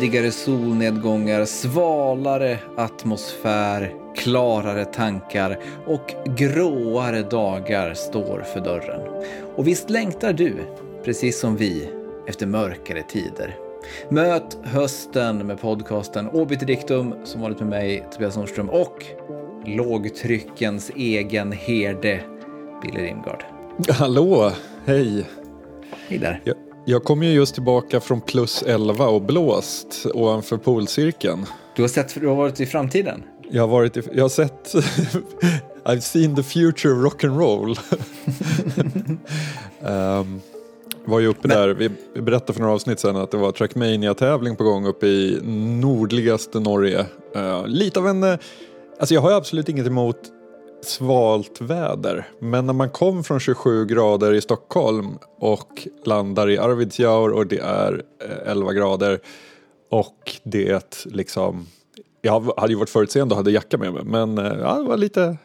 Tidigare solnedgångar, svalare atmosfär, klarare tankar och gråare dagar står för dörren. Och visst längtar du, precis som vi, efter mörkare tider. Möt hösten med podcasten Obiterdictum som varit med mig, Tobias Nordström och lågtryckens egen herde, Billy Rimgard. Hallå, hej. Hej där. Jag, jag kom ju just tillbaka från plus 11 och blåst ovanför polcirkeln. Du har, sett, du har varit i framtiden? Jag har, varit i, jag har sett I've seen the future of rock'n'roll. um, var ju uppe Men... där, vi berättade för några avsnitt sedan att det var Trackmania-tävling på gång uppe i nordligaste Norge. Uh, lite av en, uh, alltså jag har absolut inget emot svalt väder. Men när man kom från 27 grader i Stockholm och landar i Arvidsjaur och det är 11 eh, grader och det liksom jag hade ju varit förutseende och hade jacka med mig men eh, ja, det var lite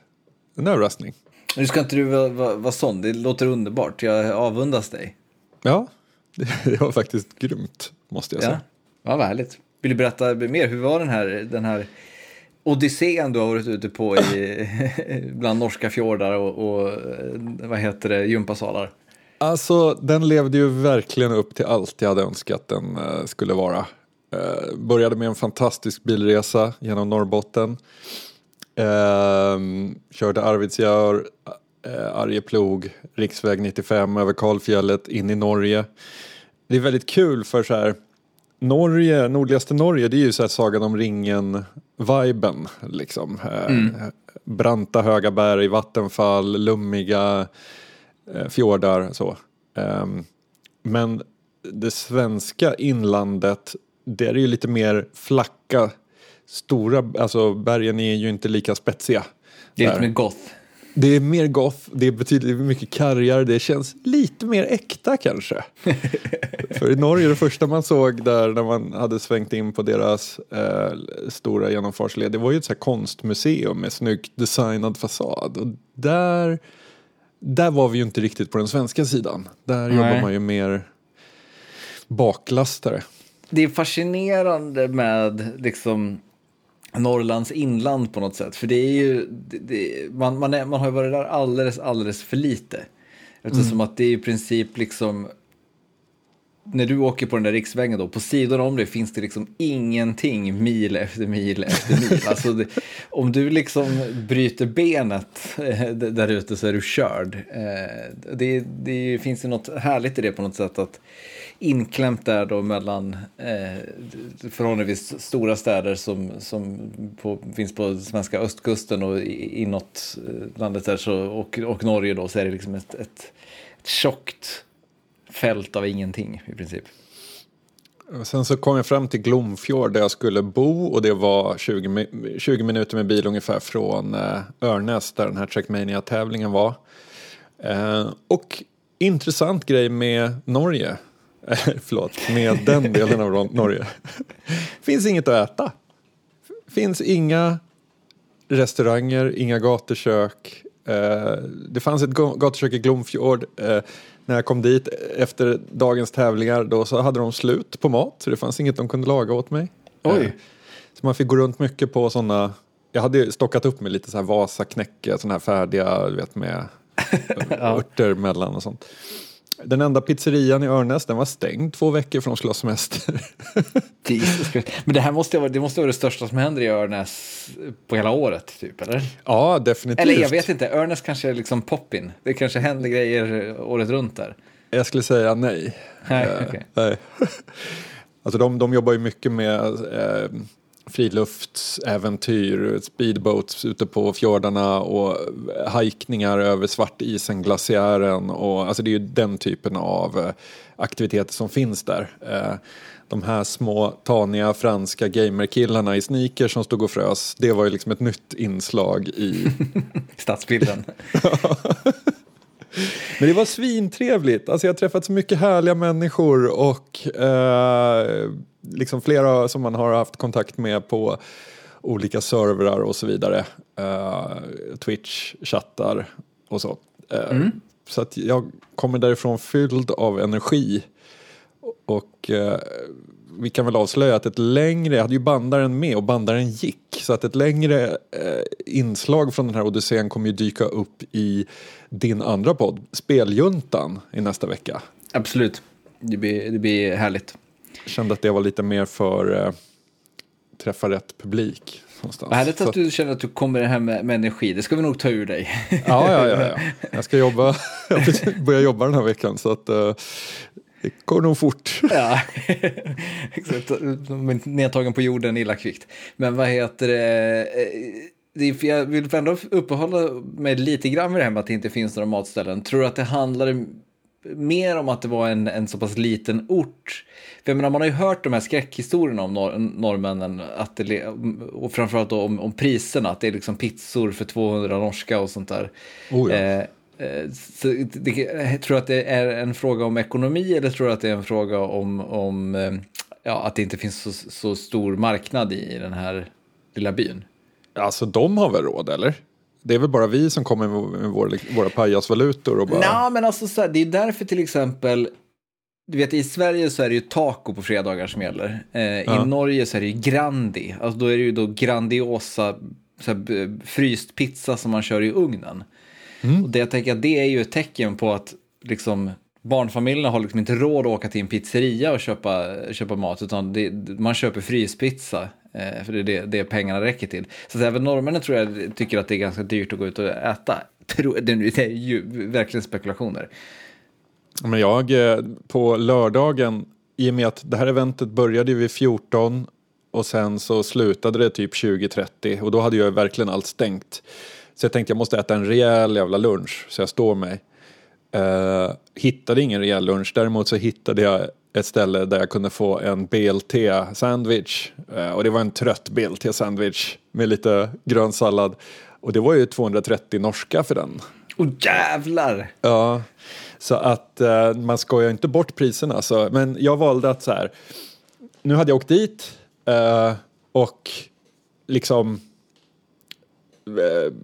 en överraskning. Nu ska inte du vara, vara, vara sån, det låter underbart, jag avundas dig. Ja, det var faktiskt grymt måste jag säga. Ja, ja vad härligt. Vill du berätta mer, hur var den här, den här odyssén du har varit ute på i, bland norska fjordar och, och eh, vad heter det, gympasalar? Alltså, den levde ju verkligen upp till allt jag hade önskat den uh, skulle vara. Uh, började med en fantastisk bilresa genom Norrbotten. Uh, körde Arvidsjaur, Arjeplog, riksväg 95 över Kalfjället in i Norge. Det är väldigt kul för så här Norge, nordligaste Norge, det är ju så här Sagan om ringen ringen-viben. Liksom. Eh, mm. Branta höga berg, vattenfall, lummiga eh, fjordar. Så. Um, men det svenska inlandet, det är ju lite mer flacka, stora, alltså bergen är ju inte lika spetsiga. Det är lite mer goth. Det är mer goth, det är betydligt mycket kargare, det känns lite mer äkta kanske. För i Norge, det första man såg där när man hade svängt in på deras eh, stora genomfartsled, det var ju ett så konstmuseum med snyggt designad fasad. Och där, där var vi ju inte riktigt på den svenska sidan. Där Nej. jobbar man ju mer baklastare. Det är fascinerande med liksom Norrlands inland på något sätt. För det är ju, det, det, man, man, är, man har ju varit där alldeles, alldeles för lite. Eftersom mm. att det är i princip liksom, när du åker på den där riksvägen då, på sidan om det finns det liksom ingenting mil efter mil efter mil. alltså det, om du liksom bryter benet eh, där ute så är du körd. Eh, det, det finns ju något härligt i det på något sätt att inklämt där då mellan eh, förhållandevis stora städer som, som på, finns på svenska östkusten och inåt eh, landet där så, och, och Norge då så är det liksom ett, ett, ett tjockt fält av ingenting i princip. Sen så kom jag fram till Glomfjord där jag skulle bo och det var 20, 20 minuter med bil ungefär från eh, Örnäs där den här Trackmania-tävlingen var. Eh, och intressant grej med Norge förlåt, med den delen av Norge. finns inget att äta. Finns inga restauranger, inga gatukök. Eh, det fanns ett gatukök i Glomfjord. Eh, när jag kom dit efter dagens tävlingar då så hade de slut på mat så det fanns inget de kunde laga åt mig. Oj. Eh, så man fick gå runt mycket på sådana jag hade stockat upp med lite så här Vasaknäcke, sådana här färdiga, du vet med örter mellan och sånt. Den enda pizzerian i Örnäs den var stängd två veckor för de skulle ha semester. Men det här måste vara, det måste vara det största som händer i Örnäs på hela året, typ, eller? Ja, definitivt. Eller jag vet inte, Örnäs kanske är liksom poppin. Det kanske händer grejer året runt där. Jag skulle säga nej. Nej, uh, okay. nej. Alltså de, de jobbar ju mycket med eh, friluftsäventyr, speedboats ute på fjordarna och hajkningar över Svartisen-glaciären. Och, alltså det är ju den typen av eh, aktiviteter som finns där. Eh, de här små taniga franska gamerkillarna i sneakers som stod och frös, det var ju liksom ett nytt inslag i stadsbilden. Men det var svintrevligt. Alltså jag har träffat så mycket härliga människor och eh, liksom flera som man har haft kontakt med på olika servrar och så vidare. Uh, Twitch-chattar och så. Uh, mm. Så att jag kommer därifrån fylld av energi och uh, vi kan väl avslöja att ett längre, jag hade ju bandaren med och bandaren gick. Så att ett längre inslag från den här Odysseen kommer ju dyka upp i din andra podd, Speljuntan, i nästa vecka. Absolut, det blir, det blir härligt. Kände att det var lite mer för eh, träffa rätt publik. Någonstans. Härligt att du känner att du kommer hem med, med energi, det ska vi nog ta ur dig. Ja, ja, ja, ja. jag ska jobba, jag börjar jobba den här veckan så att eh, det går nog fort. Ja, exakt. Nedtagen på jorden illa kvickt. Men vad heter det? det jag vill ändå uppehålla mig lite grann med det här med att det inte finns några matställen. Tror du att det handlar mer om att det var en, en så pass liten ort? För jag menar, man har ju hört de här skräckhistorierna om nor norrmännen, att det, och framförallt då om, om priserna, att det är liksom pizzor för 200 norska och sånt där. Oh ja. eh, så det, tror du att det är en fråga om ekonomi eller tror du att det är en fråga om, om ja, att det inte finns så, så stor marknad i den här lilla byn? Alltså de har väl råd eller? Det är väl bara vi som kommer med vår, våra pajasvalutor och bara... Nej, men alltså så här, det är därför till exempel du vet i Sverige så är det ju taco på fredagar som gäller. Eh, ja. I Norge så är det ju Grandi. Alltså då är det ju då Grandiosa här, fryst pizza som man kör i ugnen. Mm. Och det jag tänker att det är ju ett tecken på att liksom barnfamiljerna har liksom inte råd att åka till en pizzeria och köpa, köpa mat utan det, man köper fryspizza eh, för det är det, det pengarna räcker till. Så att även norrmännen tror jag tycker att det är ganska dyrt att gå ut och äta. Det är ju verkligen spekulationer. Men jag eh, på lördagen, i och med att det här eventet började vid 14 och sen så slutade det typ 20.30 och då hade jag verkligen allt stängt. Så jag tänkte jag måste äta en rejäl jävla lunch så jag står mig. Uh, hittade ingen rejäl lunch, däremot så hittade jag ett ställe där jag kunde få en BLT-sandwich. Uh, och det var en trött BLT-sandwich med lite grön sallad. Och det var ju 230 norska för den. Åh oh, jävlar! Ja, så att uh, man skojar inte bort priserna. Så, men jag valde att så här, nu hade jag åkt dit och liksom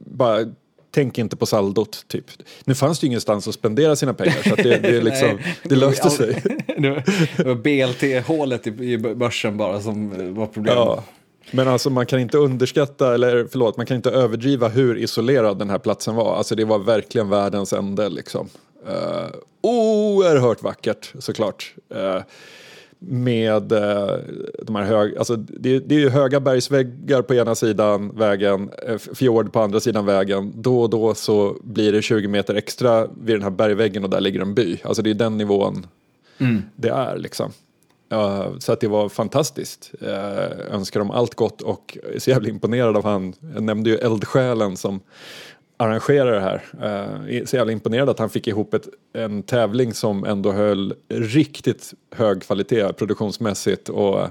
bara tänk inte på saldot typ. Nu fanns det ju ingenstans att spendera sina pengar så det, det, liksom, det löste sig. det var BLT-hålet i börsen bara som var problemet. Ja. Men alltså man kan inte underskatta, eller förlåt, man kan inte överdriva hur isolerad den här platsen var. Alltså det var verkligen världens ände liksom. Uh, oerhört vackert såklart. Uh, med eh, de här hög, alltså det, det är ju höga bergsväggar på ena sidan vägen, eh, fjord på andra sidan vägen. Då och då så blir det 20 meter extra vid den här bergväggen och där ligger en by. Alltså det är den nivån mm. det är liksom. Uh, så att det var fantastiskt. Uh, önskar dem allt gott och är så jävla imponerad av han. Jag nämnde ju eldsjälen som arrangera det här. Uh, så jävla imponerad att han fick ihop ett, en tävling som ändå höll riktigt hög kvalitet produktionsmässigt och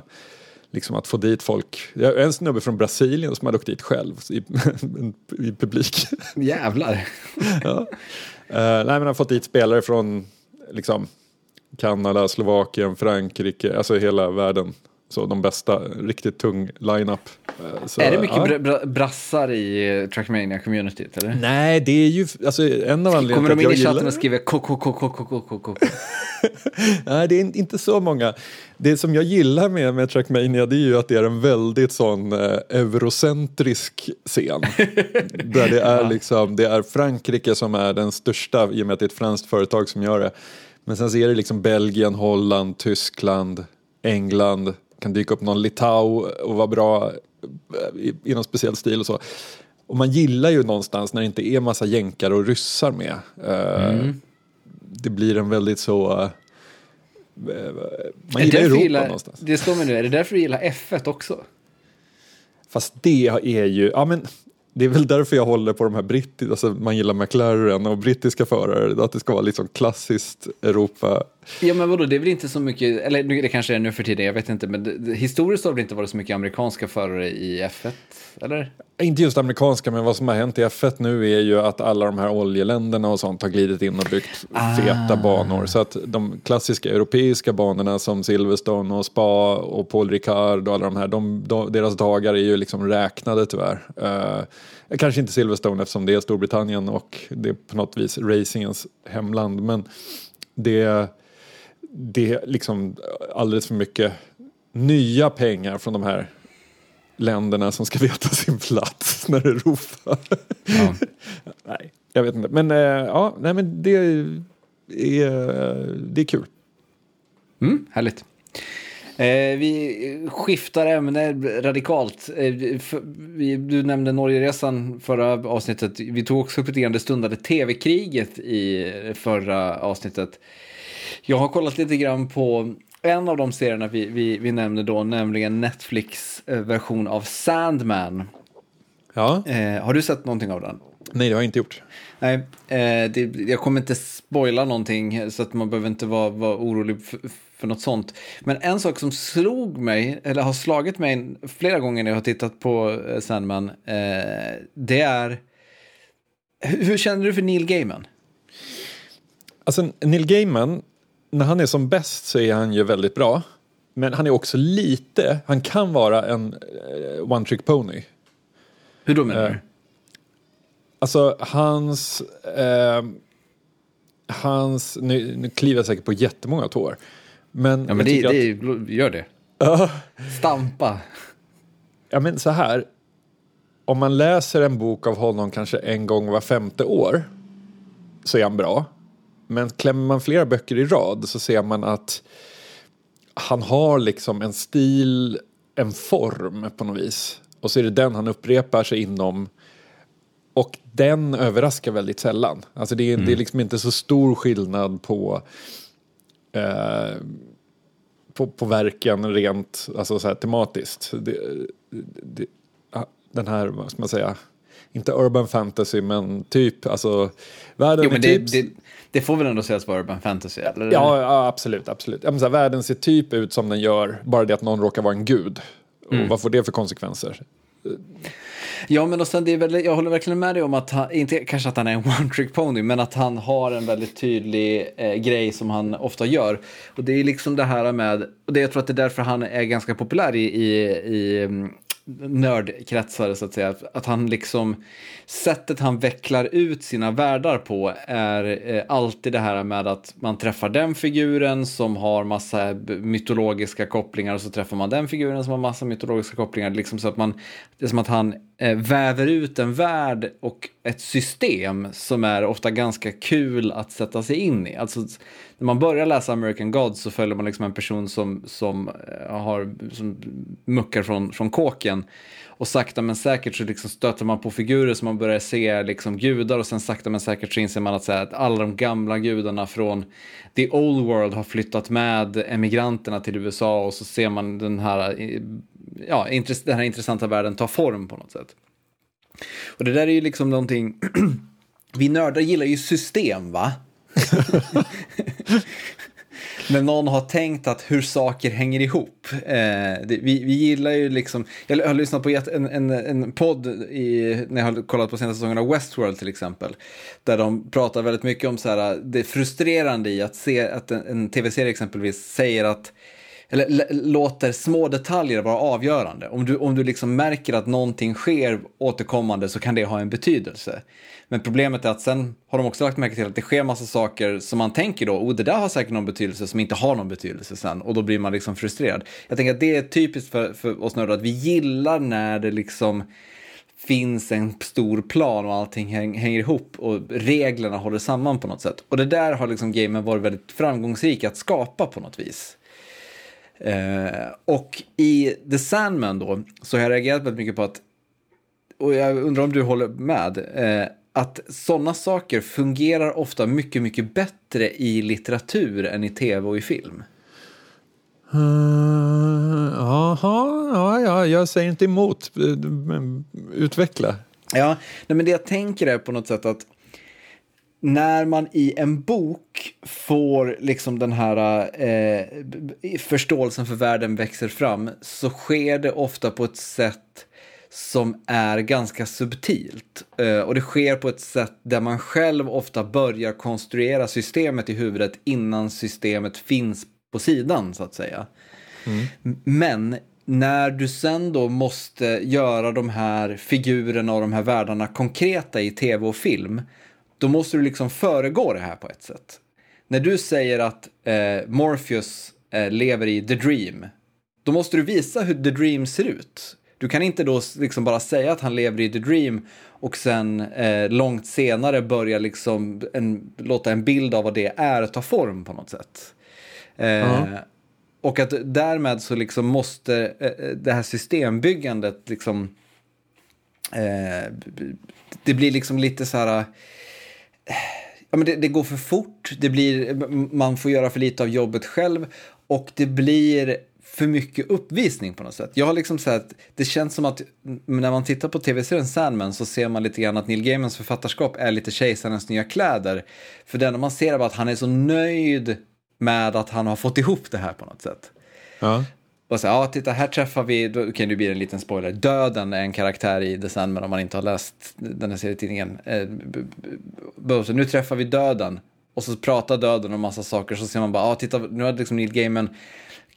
liksom att få dit folk. En snubbe från Brasilien som hade åkt dit själv i, i publik. Jävlar. ja. uh, nej men han har fått dit spelare från liksom Kanada, Slovakien, Frankrike, alltså hela världen. Så de bästa, riktigt tung line-up. Så, är det mycket ja. br brassar i Trackmania-communityt eller? Nej, det är ju alltså, en av anledningarna Kommer de in i chatten och skriver KKKKKKK? Nej, det är inte så många. Det som jag gillar med, med Trackmania det är ju att det är en väldigt sån eh, eurocentrisk scen. där det är liksom, det är Frankrike som är den största i och med att det är ett franskt företag som gör det. Men sen så är det liksom Belgien, Holland, Tyskland, England, kan dyka upp någon Litau och vara bra i, i någon speciell stil och så. Och man gillar ju någonstans när det inte är massa jänkar och ryssar med. Uh, mm. Det blir en väldigt så... Uh, man gillar Europa gillar, någonstans. Det står mig nu, är det därför du gillar F1 också? Fast det är ju, ja men det är väl därför jag håller på de här brittiska, alltså man gillar McLaren och brittiska förare, att det ska vara liksom klassiskt Europa. Ja men vadå, det är väl inte så mycket, eller det kanske är nu för tiden, jag vet inte, men det, historiskt har det inte varit så mycket amerikanska förare i F1, eller? Inte just amerikanska, men vad som har hänt i F1 nu är ju att alla de här oljeländerna och sånt har glidit in och byggt ah. feta banor. Så att de klassiska europeiska banorna som Silverstone och Spa och Paul Ricard och alla de här, de, de, deras dagar är ju liksom räknade tyvärr. Uh, kanske inte Silverstone eftersom det är Storbritannien och det är på något vis racingens hemland. Men det, det är liksom alldeles för mycket nya pengar från de här länderna som ska veta sin plats när det ropar. Ja. nej, jag vet inte. Men eh, ja, nej men det är, det är kul. Mm, härligt. Eh, vi skiftar ämne radikalt. Eh, vi, du nämnde Norgeresan förra avsnittet. Vi tog också upp lite grann det stundade tv-kriget i förra avsnittet. Jag har kollat lite grann på en av de serierna vi, vi, vi nämnde då, nämligen Netflix version av Sandman. Ja, Eh, har du sett någonting av den? nej det har jag inte gjort. Nej, eh, det, jag kommer inte spoila någonting så att man behöver inte vara, vara orolig för, för något sånt. Men en sak som slog mig, eller har slagit mig flera gånger när jag har tittat på eh, Sandman, eh, det är... Hur, hur känner du för Neil Gaiman? Alltså Neil Gaiman, när han är som bäst så är han ju väldigt bra. Men han är också lite, han kan vara en eh, one trick pony. Hur då menar Eh, du? Alltså hans, eh, hans, nu, nu kliver jag säkert på jättemånga tår. Men, Ja, men det, tycker att- det, gör det. Ja, Stampa. ja men så här, om man läser en bok av honom kanske en gång var femte år så är han bra. Men klämmer man flera böcker i rad så ser man att han har liksom en stil, en form på något vis. Och så är det den han upprepar sig inom. Och den överraskar väldigt sällan. Alltså det är, det är liksom inte så stor skillnad på, eh, på, på verken rent alltså så här, tematiskt. Det, det, ja, den här, vad ska man säga, inte urban fantasy men typ, alltså världen Jo, men det, typ... det, det får väl ändå sägas vara urban fantasy? Eller? Ja, ja absolut, absolut. Ja, men så här, världen ser typ ut som den gör, bara det att någon råkar vara en gud. Och vad får det för konsekvenser? Ja, men och sen det är väl, jag håller verkligen med dig om att han, inte kanske att han är en one trick pony, men att han har en väldigt tydlig eh, grej som han ofta gör. Och det är liksom det här med, och det, jag tror att det är därför han är ganska populär i, i, i mm, nördkretsar så att säga. Att han liksom, sättet han vecklar ut sina världar på är eh, alltid det här med att man träffar den figuren som har massa mytologiska kopplingar och så träffar man den figuren som har massa mytologiska kopplingar. Liksom så att man, det är som att han eh, väver ut en värld och ett system som är ofta ganska kul att sätta sig in i. Alltså, när man börjar läsa American Gods så följer man liksom en person som, som, eh, har, som muckar från, från kåken. Och sakta men säkert så liksom stöter man på figurer som man börjar se liksom gudar och sen sakta men säkert så inser man att, så här, att alla de gamla gudarna från the old world har flyttat med emigranterna till USA och så ser man den här, eh, ja, intress- den här intressanta världen ta form på något sätt. Och det där är ju liksom någonting, vi nördar gillar ju system va? När någon har tänkt att hur saker hänger ihop. Eh, det, vi, vi gillar ju liksom, jag har lyssnat på en, en, en podd i, när jag har kollat på senaste säsongen av Westworld till exempel. Där de pratar väldigt mycket om så här, det frustrerande i att se att en, en tv-serie exempelvis säger att eller låter små detaljer vara avgörande. Om du, om du liksom märker att någonting sker återkommande så kan det ha en betydelse. Men problemet är att sen har de också lagt märke till att det sker massa saker som man tänker då, oh det där har säkert någon betydelse som inte har någon betydelse sen. Och då blir man liksom frustrerad. Jag tänker att det är typiskt för, för oss nördar att vi gillar när det liksom finns en stor plan och allting häng, hänger ihop och reglerna håller samman på något sätt. Och det där har liksom gamen varit väldigt framgångsrik att skapa på något vis. Eh, och i The Sandman då, så har jag reagerat väldigt mycket på att, och jag undrar om du håller med, eh, att sådana saker fungerar ofta mycket, mycket bättre i litteratur än i tv och i film. Uh, Jaha, ja, ja, jag säger inte emot. Eh, Utveckla. Ja, nej, men det jag tänker är på något sätt att när man i en bok får liksom den här eh, förståelsen för världen växer fram så sker det ofta på ett sätt som är ganska subtilt. Eh, och det sker på ett sätt där man själv ofta börjar konstruera systemet i huvudet innan systemet finns på sidan så att säga. Men när du sen då måste göra de här figurerna och de här världarna konkreta i tv och film, då måste du liksom föregå det här på ett sätt. När du säger att eh, Morpheus eh, lever i The Dream, då måste du visa hur The Dream ser ut. Du kan inte då liksom bara säga att han lever i The Dream och sen eh, långt senare börja liksom en, låta en bild av vad det är ta form på något sätt. Eh, Och att därmed så liksom måste eh, det här systembyggandet liksom eh, det blir liksom lite så här ja, men det, det, går för fort, det blir, man får göra för lite av jobbet själv och det blir för mycket uppvisning på något sätt. Jag har liksom sett, det känns som att när man tittar på tv-serien Sandman så ser man lite grann att Neil Gaimans författarskap är lite kejsarens nya kläder. För det enda man ser är att han är så nöjd med att han har fått ihop det här på något sätt. Ja. Och så, ja, titta, här träffar vi, då okay, nu blir det en liten spoiler, Döden är en karaktär i The Sandman om man inte har läst den här serietidningen. Eh, nu träffar vi Döden, och så pratar Döden om massa saker, så ser man bara, ja, titta, nu har liksom Neil Gaiman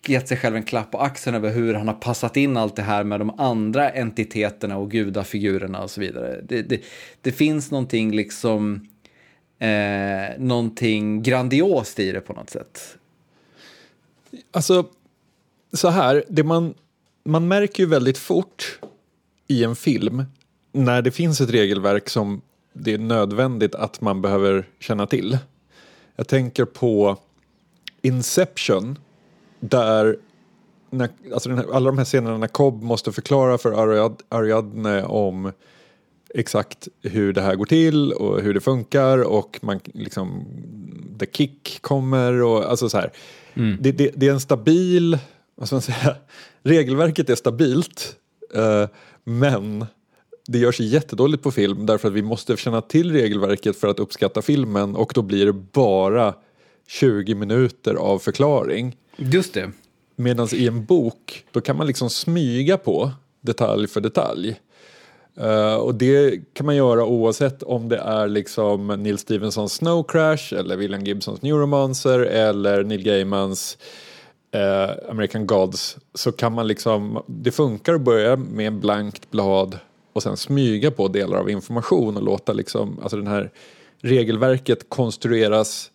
gett sig själv en klapp på axeln över hur han har passat in allt det här med de andra entiteterna och gudafigurerna och så vidare. Det, det, det finns någonting liksom, eh, någonting grandiost i det på något sätt. Alltså, så här, det man, man märker ju väldigt fort i en film när det finns ett regelverk som det är nödvändigt att man behöver känna till. Jag tänker på Inception där när, alltså här, alla de här scenerna när Cobb måste förklara för Ariad, Ariadne om exakt hur det här går till och hur det funkar och man liksom the kick kommer och alltså så här. Mm. Det, det, det, är en stabil vad ska man säga, regelverket är stabilt eh, men det görs jättedåligt på film därför att vi måste känna till regelverket för att uppskatta filmen och då blir det bara 20 minuter av förklaring. Just det. Medan i en bok, då kan man liksom smyga på detalj för detalj. Uh, och det kan man göra oavsett om det är liksom Neil Stephensons Snow Crash eller William Gibsons Neuromancer eller Neil Gaimans eh, American Gods så kan man liksom, det funkar att börja med blankt blad och sen smyga på delar av information och låta liksom, alltså den här regelverket konstrueras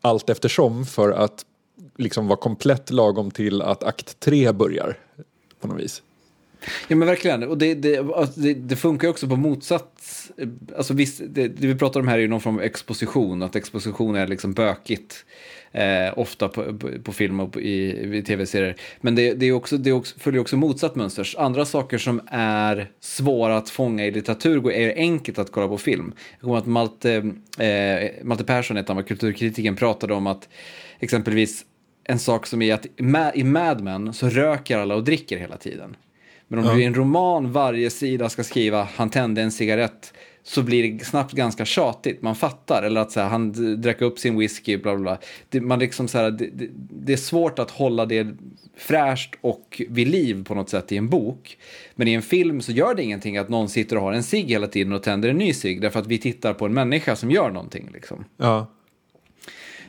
allt eftersom för att liksom vara komplett lagom till att akt 3 börjar på något vis. Ja men verkligen, och det, det, alltså, det, det funkar också på motsatt, alltså visst, det, det, vi pratar om här är ju någon form av exposition, att exposition är liksom bökigt eh, ofta på, på, på, film och på, i, i tv-serier. Men det, det, är också, det är också, följer också motsatt mönster. Andra saker som är svåra att fånga i litteratur är enkelt att kolla på film. Jag kommer att Malte, eh, Malte Persson, ett av kulturkritiken, pratade om att exempelvis en sak som är att i Mad Men så röker alla och dricker hela tiden. Men om ja. du i en roman varje sida ska skriva han tände en cigarett så blir det snabbt ganska tjatigt. Man fattar. Eller att så här, han drack upp sin whisky, bla bla bla. Det, man liksom så här, det, det, det, är svårt att hålla det fräscht och vid liv på något sätt i en bok. Men i en film så gör det ingenting att någon sitter och har en cigg hela tiden och tänder en ny cigg. Därför att vi tittar på en människa som gör någonting. Liksom. Ja.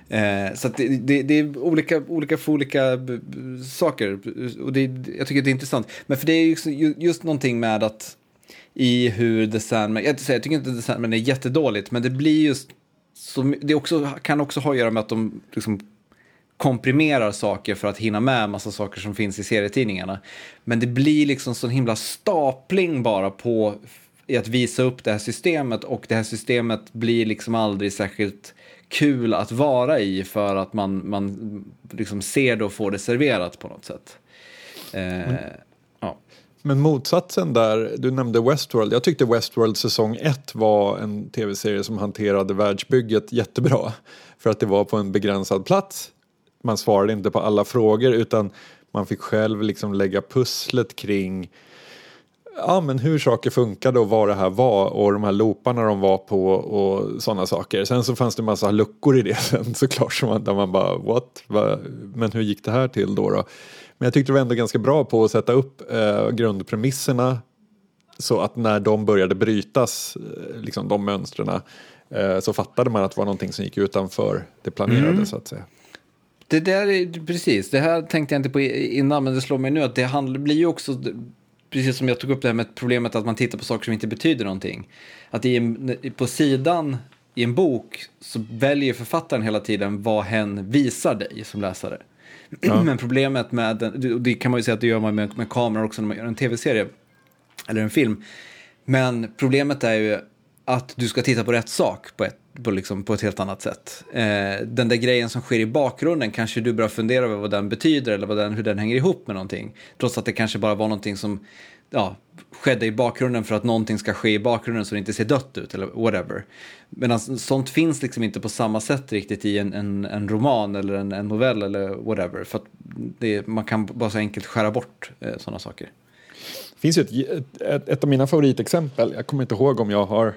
Eh, så det, det, det, är olika, olika för olika saker. Och det, jag tycker det är intressant. Men för det är just, just någonting med att i hur The Sandman, jag, jag tycker inte The Sandman är jättedåligt, men det blir just, så, det också, kan också ha att göra med att de liksom komprimerar saker för att hinna med massa saker som finns i serietidningarna. Men det blir liksom sån himla stapling bara på i att visa upp det här systemet och det här systemet blir liksom aldrig särskilt kul att vara i för att man, man liksom ser det och får det serverat på något sätt. Eh. Men motsatsen där, du nämnde Westworld. Jag tyckte Westworld säsong 1 var en tv-serie som hanterade världsbygget jättebra. För att det var på en begränsad plats. Man svarade inte på alla frågor utan man fick själv liksom lägga pusslet kring ja, men hur saker funkade och vad det här var och de här looparna de var på och sådana saker. Sen så fanns det massa luckor i det sen såklart som man, där man bara what? Men hur gick det här till då? då? Men jag tyckte det var ändå ganska bra på att sätta upp eh, grundpremisserna så att när de började brytas, eh, liksom de mönstren, eh, så fattade man att det var någonting som gick utanför det planerade mm. så att säga. Det där är precis, det här tänkte jag inte på innan men det slår mig nu att det handlar, blir ju också, precis som jag tog upp det här med problemet att man tittar på saker som inte betyder någonting. Att i en, på sidan i en bok så väljer författaren hela tiden vad hen visar dig som läsare. Ja. Men problemet med, och det kan man ju säga att det gör man med, med kameror också när man gör en tv-serie eller en film. Men problemet är ju att du ska titta på rätt sak på ett, på liksom, på ett helt annat sätt. Eh, den där grejen som sker i bakgrunden kanske du börjar fundera över vad den betyder eller vad den, hur den hänger ihop med någonting. Trots att det kanske bara var någonting som ja, skedde i bakgrunden för att någonting ska ske i bakgrunden så det inte ser dött ut eller whatever. Medan alltså, sånt finns liksom inte på samma sätt riktigt i en, en, en roman eller en, en, novell eller whatever. För att det, man kan bara så enkelt skära bort eh, sådana saker. Det finns ju ett, ett, ett, av mina favoritexempel, jag kommer inte ihåg om jag har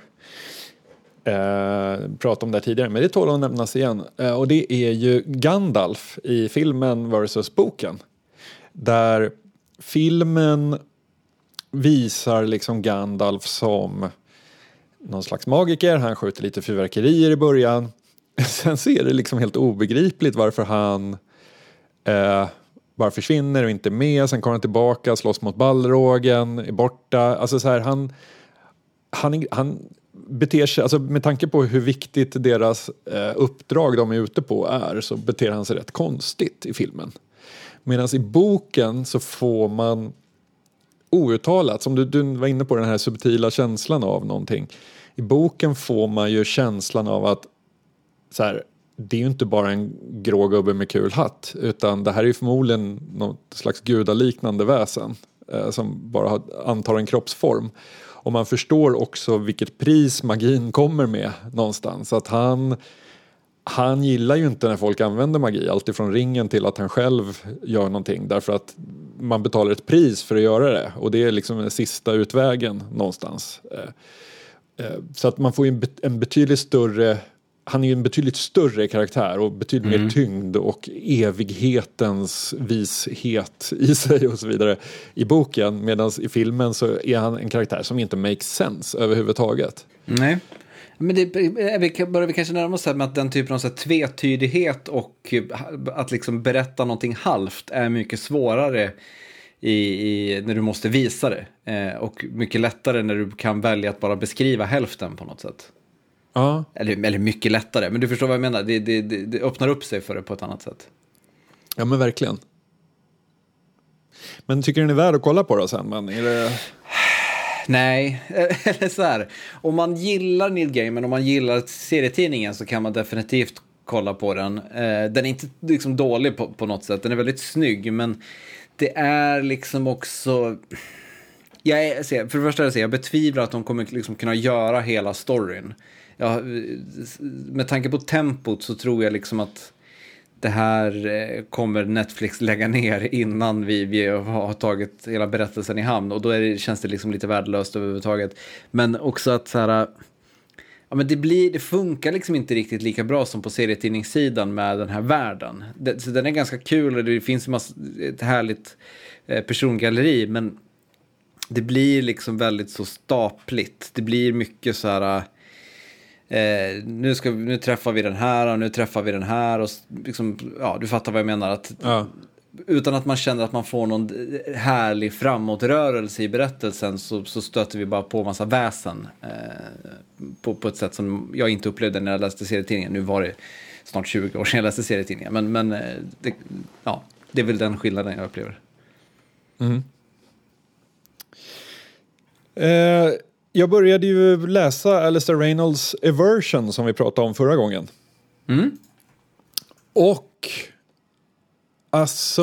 eh, pratat om det tidigare, men det tål att nämnas igen. Eh, och det är ju Gandalf i filmen versus boken. Där filmen visar liksom Gandalf som någon slags magiker, han skjuter lite fyrverkerier i början. Sen så är det liksom helt obegripligt varför han eh, bara försvinner och inte är med, sen kommer han tillbaka, slåss mot Ballrågen, är borta. Alltså så här, han, han, han beter sig, alltså med tanke på hur viktigt deras eh, uppdrag de är ute på är så beter han sig rätt konstigt i filmen. Medan i boken så får man outtalat, som du, du var inne på den här subtila känslan av någonting. I boken får man ju känslan av att så här, det är ju inte bara en grå gubbe med kul hatt utan det här är ju förmodligen något slags gudaliknande väsen eh, som bara har, antar en kroppsform. Och man förstår också vilket pris magin kommer med någonstans. Att han, han gillar ju inte när folk använder magi, alltifrån ringen till att han själv gör någonting. Därför att man betalar ett pris för att göra det och det är liksom den sista utvägen någonstans. Eh, eh, så att man får ju en betydligt större han är ju en betydligt större karaktär och betydligt mm. mer tyngd och evighetens vishet i sig och så vidare i boken. Medan i filmen så är han en karaktär som inte makes sense överhuvudtaget. Nej. Men det börjar vi kanske närma oss med att den typen av så här, tvetydighet och att liksom berätta någonting halvt är mycket svårare i, i, när du måste visa det. Eh, och mycket lättare när du kan välja att bara beskriva hälften på något sätt. Ja. Eller, eller mycket lättare, men du förstår vad jag menar. Det, det, det, det öppnar upp sig för det på ett annat sätt. Ja, men verkligen. Men tycker du den är värd att kolla på då sen? Men är det... Nej, eller så här. Om man gillar Neil Gaiman, om man gillar serietidningen så kan man definitivt kolla på den. Eh, den är inte liksom dålig på, på något sätt, den är väldigt snygg, men det är liksom också... Jag är, för det första, jag betvivlar att de kommer liksom kunna göra hela storyn ja, med tanke på tempot så tror jag liksom att det här eh, kommer Netflix lägga ner innan vi, vi har tagit hela berättelsen i hamn och då det, känns det liksom lite värdelöst överhuvudtaget. Men också att så här, eh, ja, men det, blir, det funkar liksom inte riktigt lika bra som på serietidningssidan med den här världen. Det, så den är ganska kul och det finns massa, ett härligt eh, persongalleri men det blir liksom väldigt så stapligt. Det blir mycket så här eh, nu, ska, nu träffar vi den här och nu träffar vi den här. Och liksom, ja, du fattar vad jag menar. Att, ja. Utan att man känner att man får någon härlig framåtrörelse i berättelsen så, så stöter vi bara på massa väsen. Eh, på, på ett sätt som jag inte upplevde när jag läste serietidningen. Nu var det snart 20 år sedan jag läste serietidningen. Men, men eh, det, ja, det är väl den skillnaden jag upplever. Mm. Eh, jag började ju läsa Alistair Reynolds Eversion som vi pratade om förra gången. Mm. Och alltså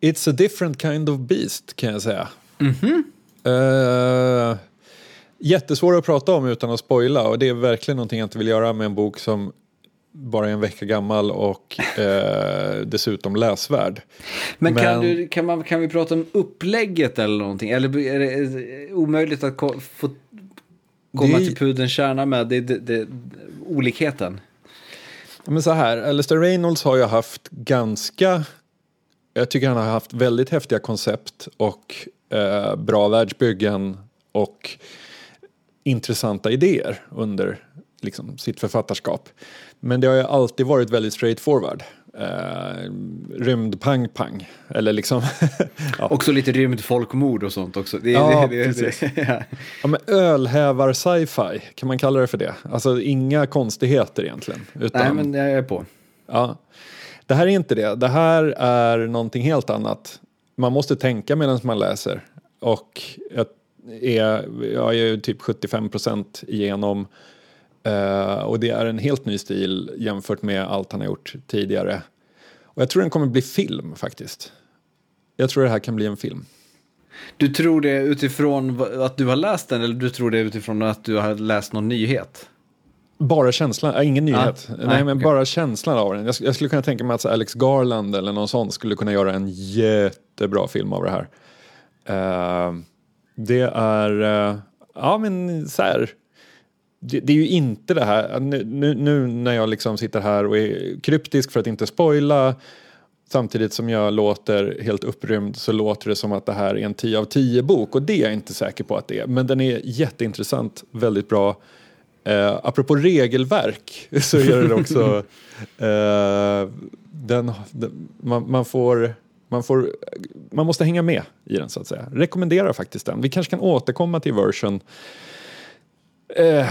It's a different kind of beast kan jag säga. Mm -hmm. uh, jättesvår att prata om utan att spoila och det är verkligen någonting jag inte vill göra med en bok som bara en vecka gammal och eh, dessutom läsvärd. Men, Men kan, du, kan, man, kan vi prata om upplägget eller någonting? Eller är det omöjligt att ko få komma det... till pudelns kärna med det, det, det, olikheten? Men så här, Alistair Reynolds har ju haft ganska, jag tycker han har haft väldigt häftiga koncept och eh, bra världsbyggen och intressanta idéer under liksom, sitt författarskap. Men det har ju alltid varit väldigt straightforward. Uh, rymd pang pang. Eller liksom... ja. Också lite rymd folkmord och sånt också. Det, ja, det, det, precis. ja. ja, men ölhävar sci-fi, kan man kalla det för det? Alltså inga konstigheter egentligen. Utan, Nej, men jag är på. Ja. Det här är inte det. Det här är någonting helt annat. Man måste tänka medan man läser. Och jag är, jag är typ 75 procent igenom. Uh, och det är en helt ny stil jämfört med allt han har gjort tidigare. Och jag tror den kommer bli film faktiskt. Jag tror det här kan bli en film. Du tror det utifrån att du har läst den eller du tror det utifrån att du har läst någon nyhet? Bara känslan, äh, ingen nyhet. Ah, nej, nej, men okay. bara känslan av den. Jag, jag, skulle kunna tänka mig att Alex Garland eller någon sån skulle kunna göra en jättebra film av det här. Uh, det är, uh, ja men så här. Det, det, är ju inte det här, nu, nu, nu, när jag liksom sitter här och är kryptisk för att inte spoila Samtidigt som jag låter helt upprymd så låter det som att det här är en 10 av 10 bok och det är jag inte säker på att det är. Men den är jätteintressant, väldigt bra. Eh, apropå regelverk så är det också eh, den, den, man, man, får, man, får, man måste hänga med i den så att säga. Rekommenderar faktiskt den. Vi kanske kan återkomma till version. Eh,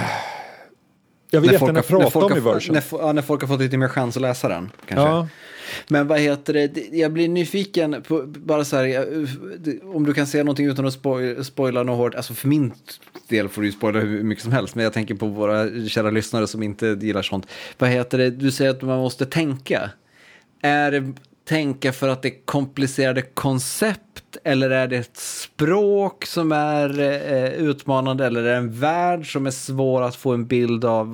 jag vill jättegärna prata om i version. När, ja, när folk har fått lite mer chans att läsa den. Kanske. Ja. Men vad heter det, jag blir nyfiken på, bara så här, om du kan säga någonting utan att spoil, spoila något hårt, alltså för min del får du ju spoila hur mycket som helst, men jag tänker på våra kära lyssnare som inte gillar sånt. Vad heter det, du säger att man måste tänka. Är tänka för att det är komplicerade koncept eller är det ett språk som är eh, utmanande eller är det en värld som är svår att få en bild av?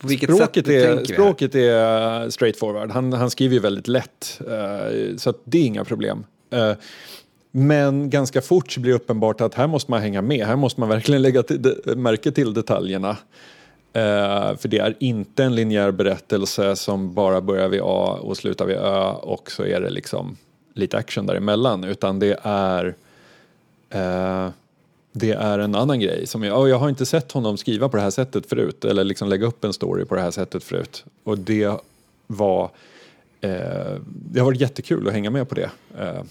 På vilket språket sätt är, Språket är straightforward. Han, han skriver ju väldigt lätt uh, så det är inga problem. Uh, men ganska fort blir det uppenbart att här måste man hänga med. Här måste man verkligen lägga till, märke till detaljerna. Eh, för det är inte en linjär berättelse som bara börjar vid A och slutar vid Ö och så är det liksom lite action däremellan utan det är eh, det är en annan grej. Som jag, jag har inte sett honom skriva på det här sättet förut eller liksom lägga upp en story på det här sättet förut. Och det var Eh, det har varit jättekul att hänga med på det eh,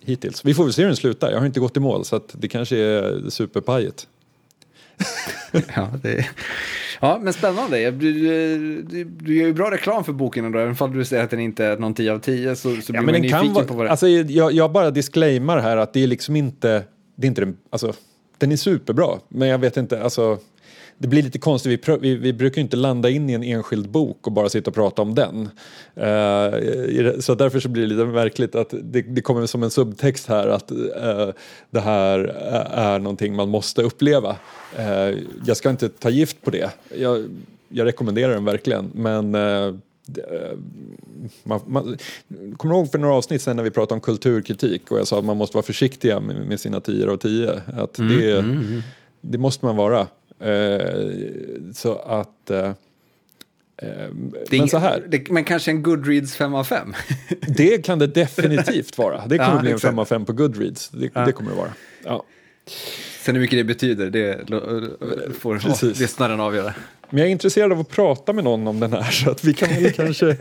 hittills. Vi får väl se hur den slutar. Jag har inte gått i mål så att det kanske är superpajet. ja, det, ja, men spännande. Du, du, du gör ju bra reklam för boken ändå, även om du säger att den inte är någon 10 av 10 så, så ja, blir man nyfiken vara, på vad det är. Alltså, jag, jag bara disclaimar här att det är liksom inte, det är inte den, alltså, den är superbra, men jag vet inte, alltså det blir lite konstigt, vi, vi, vi, brukar inte landa in i en enskild bok och bara sitta och prata om den. Uh, så därför så blir det lite märkligt att det, det kommer som en subtext här att uh, det här är någonting man måste uppleva. Uh, jag ska inte ta gift på det. Jag, jag rekommenderar den verkligen men man, man, kommer ihåg för några avsnitt sen när vi pratade om kulturkritik och jag sa att man måste vara försiktiga med, med sina tio av tio. Att mm, det, mm, mm. det måste man vara. Eh, så att... Eh, det men så här. Det, men kanske en Goodreads 5 av 5? det kan det definitivt vara. Det kommer ja, bli en 5 av 5 på Goodreads. Det, ja. det kommer det vara. Ja. Sen hur mycket det betyder, det får lyssnaren avgöra. Men jag är intresserad av att prata med någon om den här så att vi kan väl kanske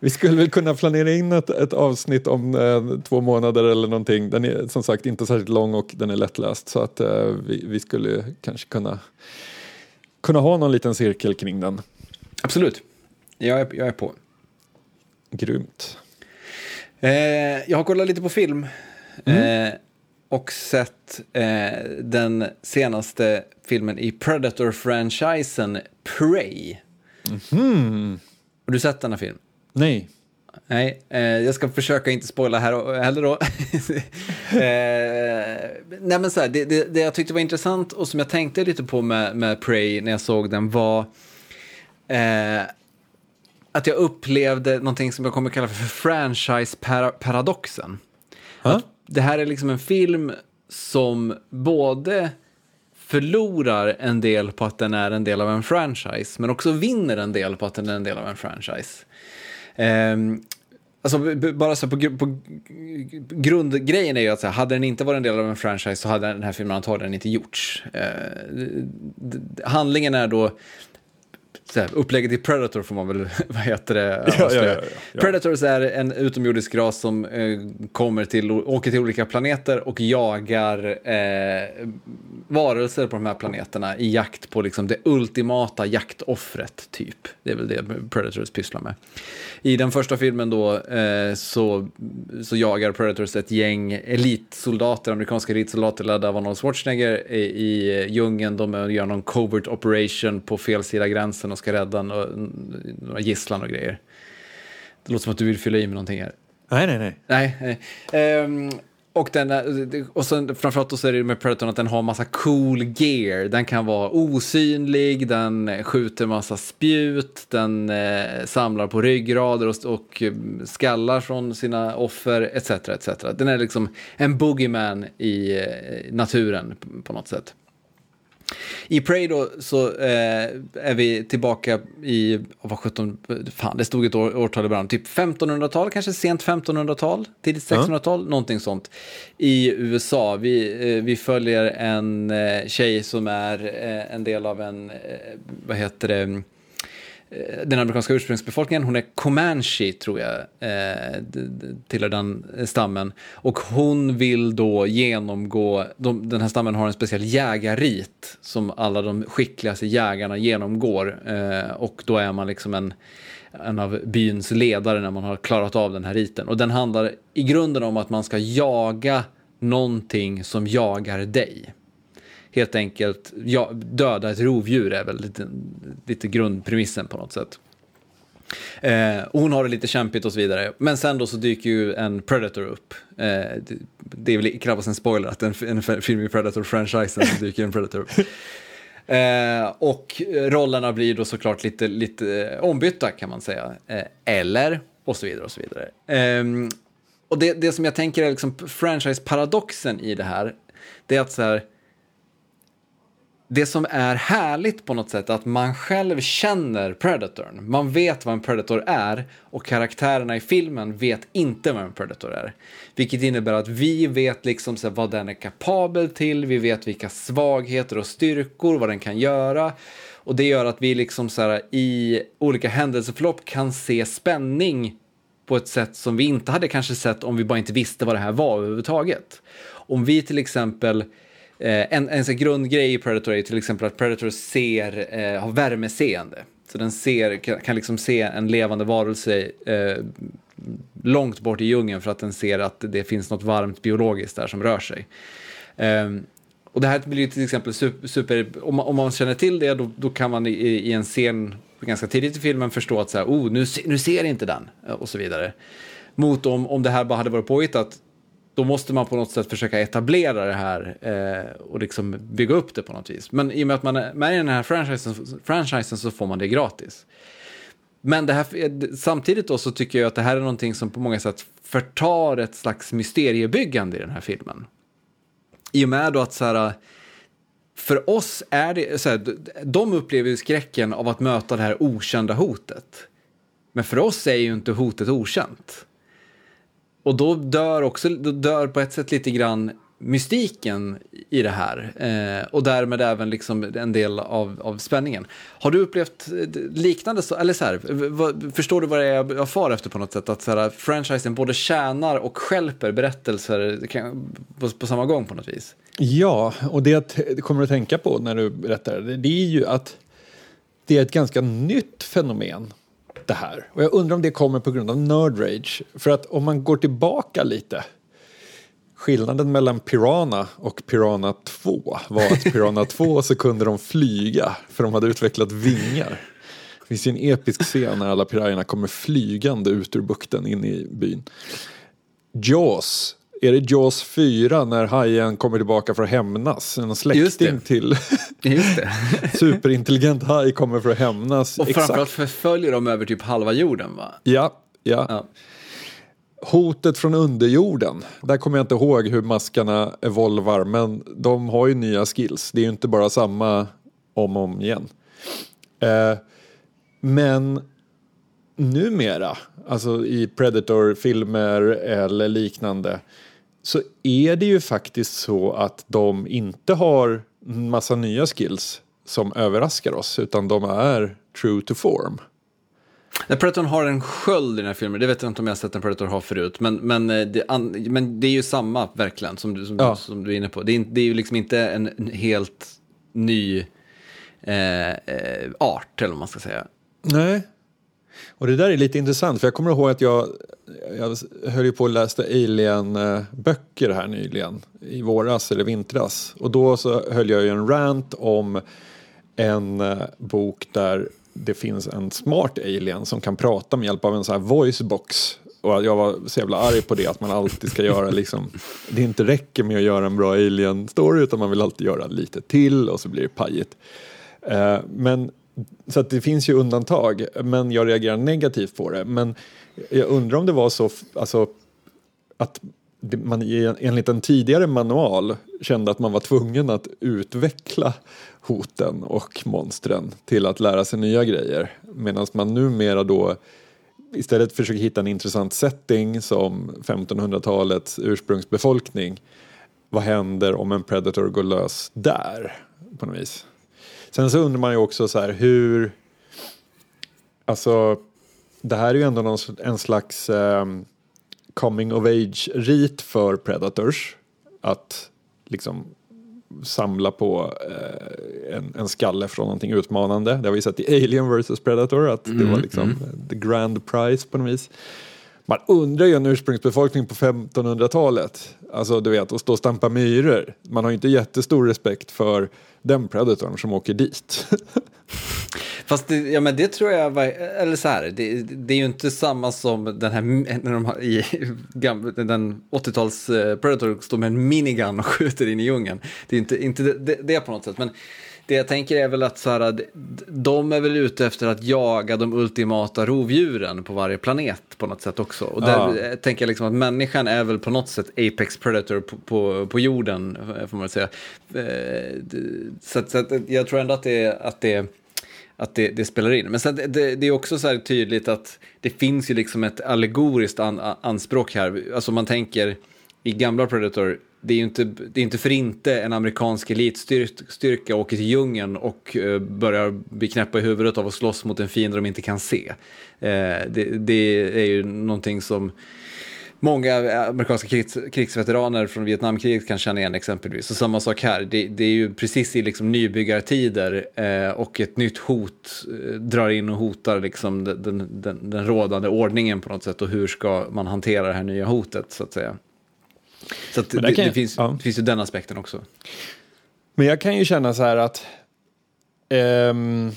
Vi skulle väl kunna planera in ett, ett avsnitt om eh, två månader eller någonting. Den är som sagt inte särskilt lång och den är lättläst så att eh, vi, vi, skulle kanske kunna kunna ha någon liten cirkel kring den. Absolut, jag är, jag är på. Grymt. Eh, jag har kollat lite på film. Mm. Och sett eh, den senaste filmen i Predator-franchisen Prey. Mm. Har du sett denna film? Nej. Nej, eh, jag ska försöka inte spoila här heller då. eh, nej men så här, det, det, det, jag tyckte var intressant och som jag tänkte lite på med, med Prey när jag såg den var eh, att jag upplevde någonting som jag kommer kalla för franchise-paradoxen. Huh? Det här är liksom en film som både förlorar en del på att den är en del av en franchise, men också vinner en del på att den är en del av en franchise. Um, Alltså, bara så på, på, grundgrejen är ju att så här, hade den inte varit en del av en franchise så hade den här filmen antagligen inte gjorts. Eh, handlingen är då så här, upplägget i Predator får man väl, vad heter det? Ja, ja, ja, Predators är en utomjordisk ras som eh, kommer till, åker till olika planeter och jagar eh, varelser på de här planeterna i jakt på liksom det ultimata jaktoffret, typ. Det är väl det Predators pysslar med. I den första filmen då eh, så, så jagar Predators ett gäng elitsoldater, amerikanska elitsoldater ledda av Arnold Schwarzenegger i, i djungeln. De gör någon covert operation på fel sida gränsen och ska rädda några, några gisslan och grejer. Det låter som att du vill fylla i med någonting här. Nej, nej, nej. Nej. nej. Um, och, den, och sen framförallt så är det med Predatorn att den har massa cool gear. Den kan vara osynlig, den skjuter massa spjut, den eh, samlar på ryggrader och, och skallar från sina offer etc. etc. Den är liksom en boogeyman i eh, naturen på något sätt. I Prey då så eh, är vi tillbaka i, vad 17, fan det stod ett år, årtal i början, typ 1500-tal, kanske sent 1500-tal, tidigt 1600-tal, ja. någonting sånt. I USA, vi, eh, vi följer en eh, tjej som är eh, en del av en, eh, vad heter det, Eh, den amerikanska ursprungsbefolkningen, hon är Comanche tror jag, eh, tillhör den eh, stammen. Och hon vill då genomgå, de, den här stammen har en speciell jägarrit som alla de skickligaste jägarna genomgår. Eh, och då är man liksom en, en av byns ledare när man har klarat av den här riten. Och den handlar i grunden om att man ska jaga någonting som jagar dig helt enkelt ja, döda ett rovdjur är väl lite, lite grundpremissen på något sätt. Eh, hon har det lite kämpigt och så vidare. Men sen då så dyker ju en Predator upp. Eh, det, är väl knappast en spoiler att en, en film i Predator-franchisen så dyker en Predator upp. Eh, och rollerna blir då såklart lite, lite ombytta kan man säga. Eh, eller, och så vidare och så vidare. Ehm, och det, det som jag tänker är liksom franchise-paradoxen i det här, det är att så här, det som är härligt på något sätt är att man själv känner Predatorn. Man vet vad en Predator är och karaktärerna i filmen vet inte vad en Predator är. Vilket innebär att vi vet liksom så vad den är kapabel till, vi vet vilka svagheter och styrkor, vad den kan göra. Och det gör att vi liksom så här, i olika händelseförlopp kan se spänning på ett sätt som vi inte hade kanske sett om vi bara inte visste vad det här var överhuvudtaget. Om vi till exempel Eh, en, en sån grundgrej i Predator är till exempel att Predator ser, eh, har värmeseende. Så den ser, kan, kan liksom se en levande varelse eh, långt bort i djungeln för att den ser att det finns något varmt biologiskt där som rör sig. Eh, och det här blir till exempel super, super om, man, om, man, känner till det då, då kan man i, i, en scen ganska tidigt i filmen förstå att så här, oh, nu, nu ser inte den eh, och så vidare. Mot om, om det här bara hade varit påhittat då måste man på något sätt försöka etablera det här eh, och liksom bygga upp det på något vis. Men i och med att man är med i den här franchisen, franchisen så får man det gratis. Men det här, samtidigt då så tycker jag att det här är någonting som på många sätt förtar ett slags mysteriebyggande i den här filmen. I och med då att så här, för oss är det, så här, de upplever ju skräcken av att möta det här okända hotet. Men för oss är ju inte hotet okänt. Och då dör också, då dör på ett sätt lite grann mystiken i det här eh, och därmed även liksom en del av, av spänningen. Har du upplevt eh, liknande, så, eller så här, vad, förstår du vad det är jag far efter på något sätt? Att så här, franchisen både tjänar och skälper berättelser eh, på, på, samma gång på något vis? Ja, och det jag kommer att tänka på när du berättar det, det är ju att det är ett ganska nytt fenomen det här. Och jag undrar om det kommer på grund av nerd rage. För att om man går tillbaka lite. Skillnaden mellan Piranha och Piranha 2 var att Piranha 2 så kunde de flyga för de hade utvecklat vingar. Det finns ju en episk scen när alla piranjerna kommer flygande ut ur bukten in i byn. Jaws är det Jaws 4 när hajen kommer tillbaka för att hämnas? En släkting till Just det. superintelligent haj kommer för att hämnas. Och framförallt förföljer de över typ halva jorden va? Ja, ja. ja. Hotet från underjorden. Där kommer jag inte ihåg hur maskarna evolvar men de har ju nya skills. Det är ju inte bara samma om och om igen. Eh, men numera, alltså i Predator-filmer eller liknande, så är det ju faktiskt så att de inte har massa nya skills som överraskar oss utan de är true to form. När Predatorn har en sköld i den här filmen, det vet jag inte om jag har sett en Predator ha förut, men, men, eh, det, an, men det är ju samma verkligen som du, som, Ja. som du är inne på. Det är, det är ju liksom inte en, en helt ny eh, eh, art, eller vad man ska säga. Nej. Och det där är lite intressant för jag kommer ihåg att jag, jag höll ju på och läste Alien-böcker här nyligen. I våras eller vintras. Och då så höll jag ju en rant om en eh, bok där det finns en smart alien som kan prata med hjälp av en sån här voicebox. Och jag var så jävla arg på det att man alltid ska göra liksom, det inte räcker med att göra en bra alien-story utan man vill alltid göra lite till och så blir det pajigt. Eh, men, så att det finns ju undantag, men jag reagerar negativt på det. Men jag undrar om det var så, alltså, att man enligt en tidigare manual kände att man var tvungen att utveckla hoten och monstren till att lära sig nya grejer. Medan man numera då istället försöker hitta en intressant setting som 1500-talets ursprungsbefolkning. Vad händer om en predator går lös där? På något vis. Sen så undrar man ju också så här hur... Alltså, det här är ju ändå någon, en slags ehm, coming of age-rit för predators. Att liksom samla på eh, en, en skalle från någonting utmanande. Det har vi sett i Alien vs Predator, att det var liksom the grand prize på något vis. Man undrar ju en ursprungsbefolkning på 1500-talet, alltså du vet, att stå och stampa myror. Man har ju inte jättestor respekt för den predatorn som åker dit. Fast det, ja, men det tror jag var, eller så här, det, det är ju inte samma som den här, när de har, i, den 80-tals eh, Predator står med en minigun och skjuter in i djungeln. Det är inte, inte det, det, på något sätt, men det jag tänker är väl att så här, de är väl ute efter att jaga de ultimata rovdjuren på varje planet på något sätt också. Och där Ja. eh, tänker jag liksom att människan är väl på något sätt apex predator på, på, på jorden, eh, får man väl säga. Så, att, så att jag tror ändå att det, att det att det, det spelar in. Men sen, det, det är också så här tydligt att det finns ju liksom ett allegoriskt an, anspråk här. Alltså man tänker i gamla Predator, det är ju inte, det är inte för inte en amerikansk elitstyrka åker till djungeln och eh, börjar bli knäppa i huvudet av att slåss mot en fiende de inte kan se. Eh, det, det är ju någonting som många amerikanska krigs, krigsveteraner från Vietnamkriget kan känna igen exempelvis. Och samma sak här, det, det är ju precis i liksom nybyggartider eh, och ett nytt hot eh, drar in och hotar liksom den, den, den, den rådande ordningen på något sätt och hur ska man hantera det här nya hotet så att säga. Så att det, det, jag- finns, ja. det finns ju den aspekten också. Men jag kan ju känna så här att ehm,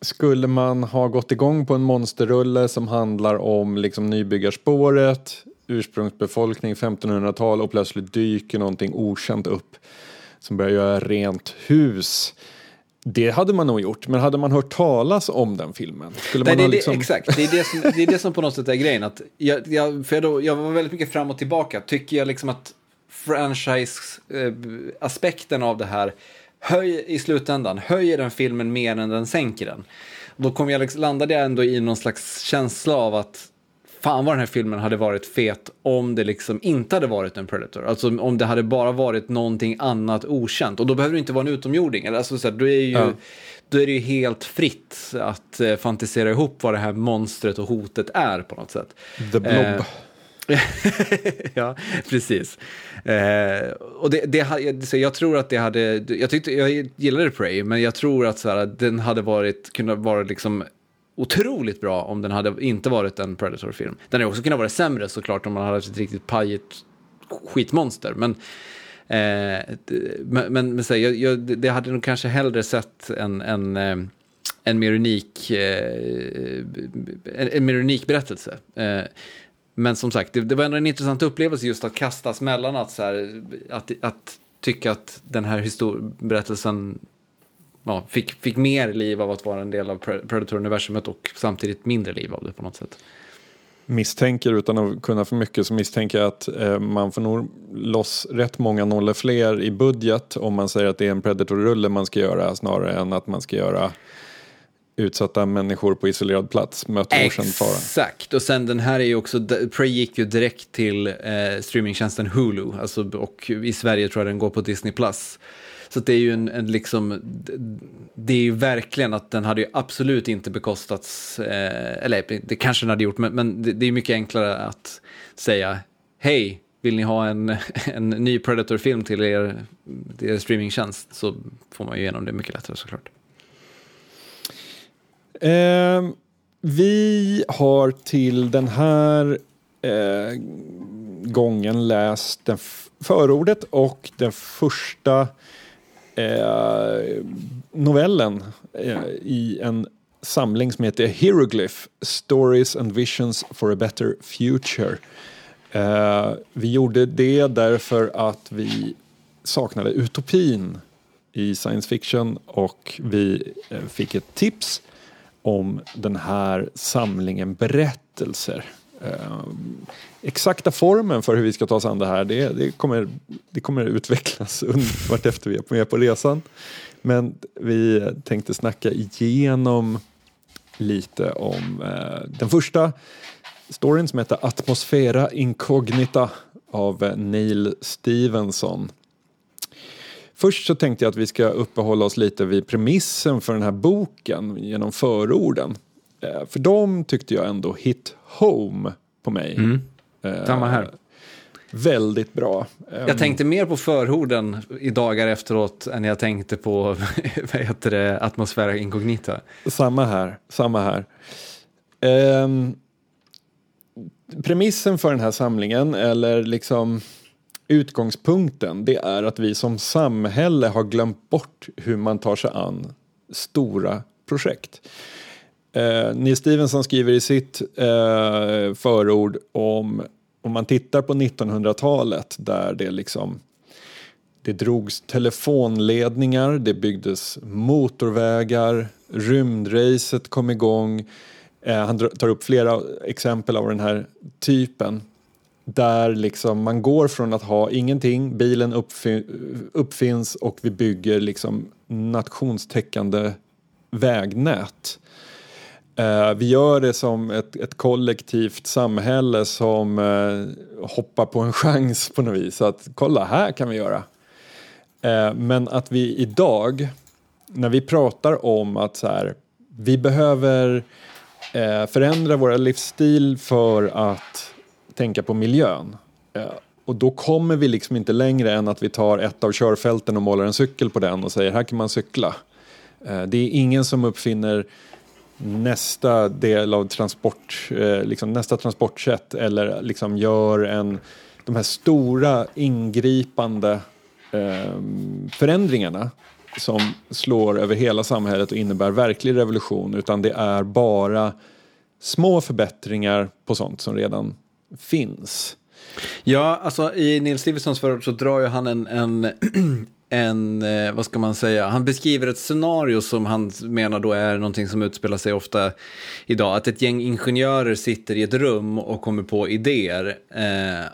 skulle man ha gått igång på en monsterrulle som handlar om liksom nybyggarspåret, ursprungsbefolkning 1500-tal och plötsligt dyker någonting okänt upp som börjar göra rent hus. Det hade man nog gjort, men hade man hört talas om den filmen? Skulle Nej, man det ha det, liksom... Exakt, det är det, som, det är det som på något sätt är grejen. Att jag, jag, för jag, då, jag var väldigt mycket fram och tillbaka. Tycker jag liksom att franchise-aspekten av det här höj, i slutändan höjer den filmen mer än den sänker den. Då kom jag liksom, landade jag ändå i någon slags känsla av att fan vad den här filmen hade varit fet om det liksom inte hade varit en Predator. Alltså om det hade bara varit någonting annat okänt. Och då behöver det inte vara en utomjording. Alltså, så här, då, är ju, Ja. då är det ju helt fritt att eh, fantisera ihop vad det här monstret och hotet är på något sätt. The Blob. Eh, ja, precis. Eh, och det, det, så jag tror att det hade, jag tyckte, jag gillade Prey, men jag tror att så här, den hade varit, kunnat vara liksom otroligt bra om den hade inte varit en Predator-film. Den hade också kunnat vara sämre såklart om man hade haft ett riktigt pajigt skitmonster, men Eh, men men, men så här, jag, jag, det hade nog kanske hellre sett en, en, eh, en, mer, unik, eh, en mer unik berättelse. Eh, men som sagt, det, det var ändå en intressant upplevelse just att kastas mellan att, så här, att, att tycka att den här berättelsen ja, fick, fick mer liv av att vara en del av Predator-universumet och samtidigt mindre liv av det på något sätt. misstänker utan att kunna för mycket så misstänker jag att eh, man får nog loss rätt många nollor fler i budget om man säger att det är en Predator-rulle man ska göra snarare än att man ska göra utsatta människor på isolerad plats möter okänd fara. Exakt, och sen den här är ju också, Prey gick ju direkt till eh, streamingtjänsten Hulu, alltså, och i Sverige tror jag den går på Disney+. Plus. Så det är ju en, en liksom, det är ju verkligen att den hade ju absolut inte bekostats, eh, eller det kanske den hade gjort, men, men det, det är mycket enklare att säga hej, vill ni ha en, en ny Predator-film till er, till er streamingtjänst så får man ju igenom det mycket lättare såklart. Eh, vi har till den här eh, gången läst den förordet och den första eh, novellen eh, i en samling som heter Hieroglyph Stories and Visions for a Better Future. Eh, vi gjorde det därför att vi saknade utopin i science fiction och vi eh, fick ett tips om den här samlingen berättelser. Eh, exakta formen för hur vi ska ta oss an det här det, det, kommer, det kommer utvecklas vartefter vi är med på resan. Men vi tänkte snacka igenom lite om eh, den första storyn som heter Atmosfera Incognita av Neil Stevenson. Först så tänkte jag att vi ska uppehålla oss lite vid premissen för den här boken genom förorden. Eh, för de tyckte jag ändå hit home på mig. Mm. Eh, Samma här. Väldigt bra. Jag tänkte mer på förorden i dagar efteråt än jag tänkte på vad heter det, atmosfära inkognita. Samma här. Samma här. Um, premissen för den här samlingen, eller liksom utgångspunkten, det är att vi som samhälle har glömt bort hur man tar sig an stora projekt. Eh, Neil Stevenson skriver i sitt eh, förord om, om man tittar på 1900-talet där det liksom det drogs telefonledningar, det byggdes motorvägar, rymdracet kom igång. Eh, han tar upp flera exempel av den här typen där liksom man går från att ha ingenting, bilen uppfin uppfinns och vi bygger liksom nationstäckande vägnät. Uh, vi gör det som ett, ett kollektivt samhälle som uh, hoppar på en chans på något vis. Att kolla, här kan vi göra. Uh, men att vi idag, när vi pratar om att så här, vi behöver förändra vår livsstil för att tänka på miljön. Eh, och då kommer vi liksom inte längre än att vi tar ett av körfälten och målar en cykel på den och säger här kan man cykla. Eh, det är ingen som uppfinner nästa del av transport, eh, liksom nästa transportsätt eller liksom gör en, de här stora ingripande ehm, förändringarna som slår över hela samhället och innebär verklig revolution utan det är bara små förbättringar på sånt som redan finns. Ja, alltså i Nils Stevensons förord så drar ju han en, en en, eh, vad ska man säga, han beskriver ett scenario som han menar då är någonting som utspelar sig ofta idag. Att ett gäng ingenjörer sitter i ett rum och kommer på idéer. Eh,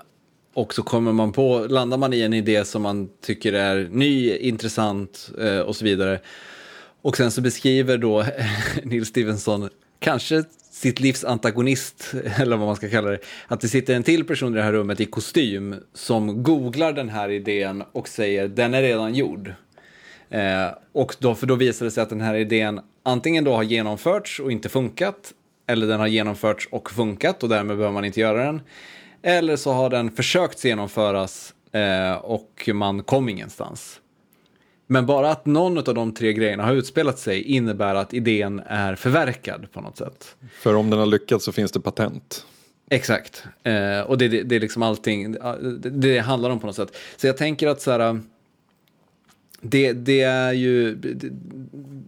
och så kommer man på, landar man i en idé som man tycker är ny, intressant eh, och så vidare. Och sen så beskriver då Nils Stevenson kanske sitt livs antagonist, eller vad man ska kalla det, att det sitter en till person i det här rummet i kostym som googlar den här idén och säger den är redan gjord. Eh, och då, för då visar det sig att den här idén antingen då har genomförts och inte funkat, eller den har genomförts och funkat och därmed behöver man inte göra den. Eller så har den försökt genomföras eh, och man kom ingenstans. Men bara att någon av de tre grejerna har utspelat sig innebär att idén är förverkad på något sätt. För om den har lyckats så finns det patent. Exakt, eh, och det, det, det, är liksom allting det, det handlar om på något sätt. Så jag tänker att så här, det, det är ju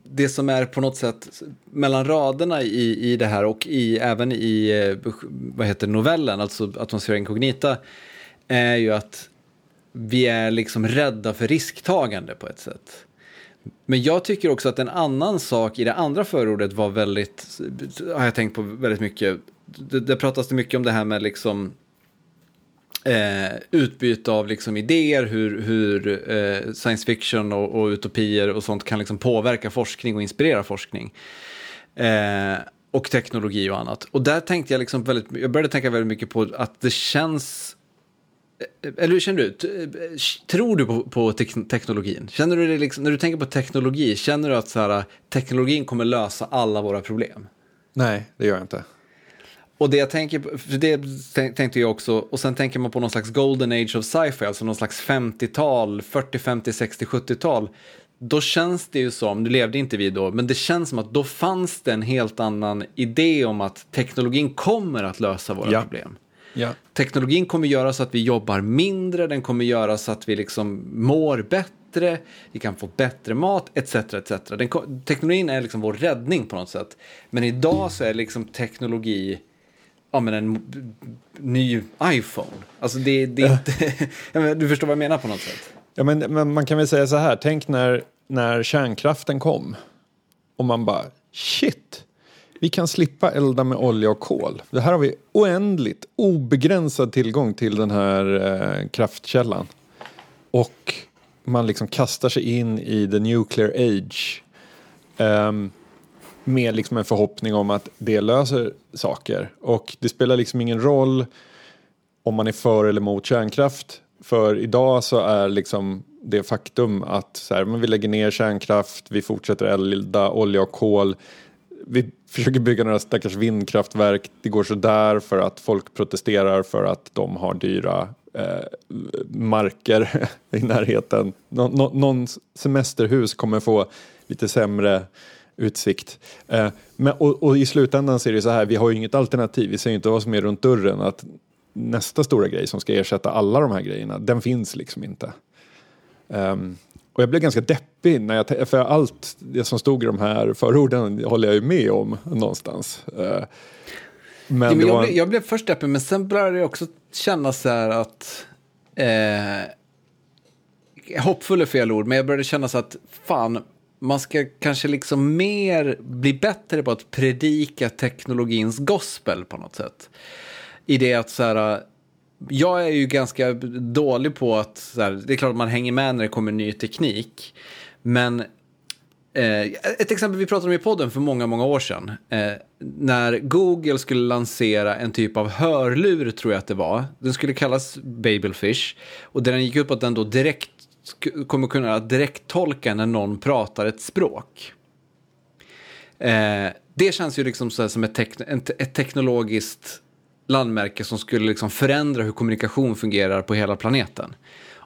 det, som är på något sätt mellan raderna i, i det här och i, även i eh, vad heter novellen, alltså Atmosfära Incognita, är ju att vi är liksom rädda för risktagande på ett sätt. Men jag tycker också att en annan sak i det andra förordet var väldigt, har jag tänkt på väldigt mycket. Det, det pratas det mycket om det här med liksom eh, utbyte av liksom idéer, hur, hur eh, science fiction och, och, utopier och sånt kan liksom påverka forskning och inspirera forskning. Eh, och teknologi och annat. Och där tänkte jag liksom väldigt, jag började tänka väldigt mycket på att det känns eller hur känner du? Tror du på, på tek- teknologin? Känner du det liksom, när du tänker på teknologi, känner du att så här, teknologin kommer lösa alla våra problem? Nej, det gör jag inte. Och det jag tänker på, för det tän- tänkte jag också, och sen tänker man på någon slags golden age of sci-fi, alltså någon slags 50-tal, 40, 50, 60, 70-tal. Då känns det ju som, nu levde inte vi då, men det känns som att då fanns det en helt annan idé om att teknologin kommer att lösa våra Ja. problem. Ja. Teknologin kommer göra så att vi jobbar mindre, den kommer göra så att vi liksom mår bättre, vi kan få bättre mat, etc. etc. Den, teknologin är liksom vår räddning på något sätt. Men idag så är liksom teknologi ja, men en ny iPhone. Alltså det, det är inte... Du förstår vad jag menar på något sätt? Ja, men, men man kan väl säga så här, tänk när, när kärnkraften kom och man bara shit, vi kan slippa elda med olja och kol. Det här har vi oändligt, obegränsad tillgång till den här eh, kraftkällan. Och man liksom kastar sig in i the nuclear age. Um, med liksom en förhoppning om att det löser saker. Och det spelar liksom ingen roll om man är för eller emot kärnkraft. För idag så är liksom det faktum att så här, men vi lägger ner kärnkraft, vi fortsätter elda olja och kol. Vi försöker bygga några stackars vindkraftverk. Det går så där för att folk protesterar för att de har dyra eh, marker i närheten. Nå, nå, någon semesterhus kommer få lite sämre utsikt. Eh, men, och, och i slutändan så är det så här, vi har ju inget alternativ. Vi ser ju inte vad som är runt dörren. Att nästa stora grej som ska ersätta alla de här grejerna, den finns liksom inte. Ehm, och jag blev ganska deppig när jag, för allt det som stod i de här förorden håller jag ju med om någonstans. Eh, men Ja, men jag, var, blev, jag blev först deppig, men sen började jag också känna så här att... Eh, hoppfull är fel ord, men jag började känna så att fan, man ska kanske liksom mer bli bättre på att predika teknologins gospel på något sätt. I det att så här, jag är ju ganska dålig på att, så här, det är klart att man hänger med när det kommer ny teknik, men Eh, ett exempel vi pratade om i podden för många, många år sedan. Eh, när Google skulle lansera en typ av hörlur, tror jag att det var. Den skulle kallas Babelfish. Och den gick upp att den då direkt kommer kunna direkt tolka när någon pratar ett språk. Eh, det känns ju liksom så här som ett, te ett teknologiskt landmärke som skulle liksom förändra hur kommunikation fungerar på hela planeten.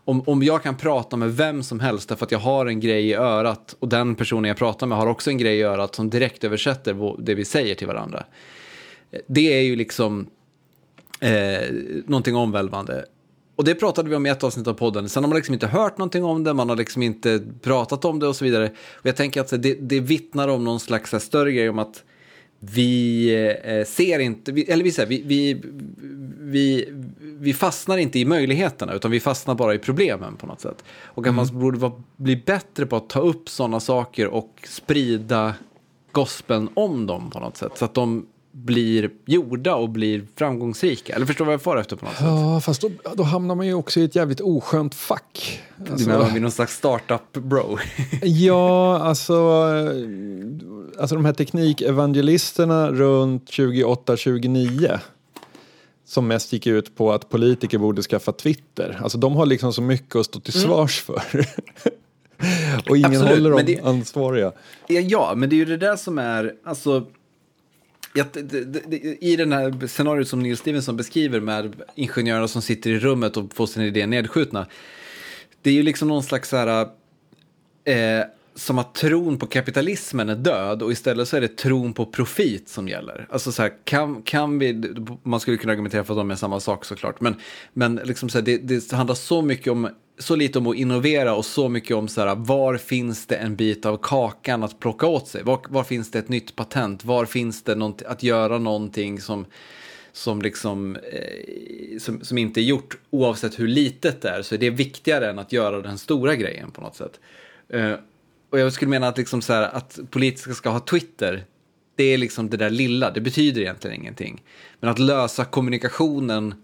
Om, om jag kan prata med vem som helst därför att jag har en grej i örat och den personen jag pratar med har också en grej i örat som direkt översätter det vi säger till varandra. Det är ju liksom eh, någonting omvälvande. Och det pratade vi om i ett avsnitt av podden. Sen har man liksom inte hört någonting om det, man har liksom inte pratat om det och så vidare. Och jag tänker att det, det vittnar om någon slags större grej om att vi eh, ser inte, eller vi, vi, vi, vi, vi fastnar inte i möjligheterna utan vi fastnar bara i problemen på något sätt. Och att man borde vara, bli bättre på att ta upp sådana saker och sprida gospeln om dem på något sätt. Så att de blir gjorda och blir framgångsrika. Eller förstår vad jag får efter på något sätt? ja, fast då, då hamnar man ju också i ett jävligt oskönt fack. Du Alltså- menar vid någon slags startup-bro? Ja, alltså, alltså de här teknikevangelisterna runt 28-29 som mest gick ut på att politiker borde skaffa Twitter. Alltså de har liksom så mycket att stå till svars för. Och ingen Absolut, håller dem det- ansvariga. Ja, ja, men det är ju det där som är, alltså, ja, det, det, det, i den här scenariot som Neil Stevenson beskriver med ingenjörerna som sitter i rummet och får sina idéer nedskjutna. Det är ju liksom någon slags så här, eh, som att tron på kapitalismen är död och istället så är det tron på profit som gäller. Alltså så här, kan, kan vi, man skulle kunna argumentera för att de är samma sak såklart, men, men liksom så här, det, det handlar så mycket om, så lite om att innovera och så mycket om så här, var finns det en bit av kakan att plocka åt sig? Var, var finns det ett nytt patent? Var finns det något, att göra någonting som som, liksom, eh, som, som inte är gjort oavsett hur litet det är så är det viktigare än att göra den stora grejen på något sätt. Eh, och jag skulle mena att, liksom så här, att politiska ska ha Twitter, det är liksom det där lilla, det betyder egentligen ingenting. Men att lösa kommunikationen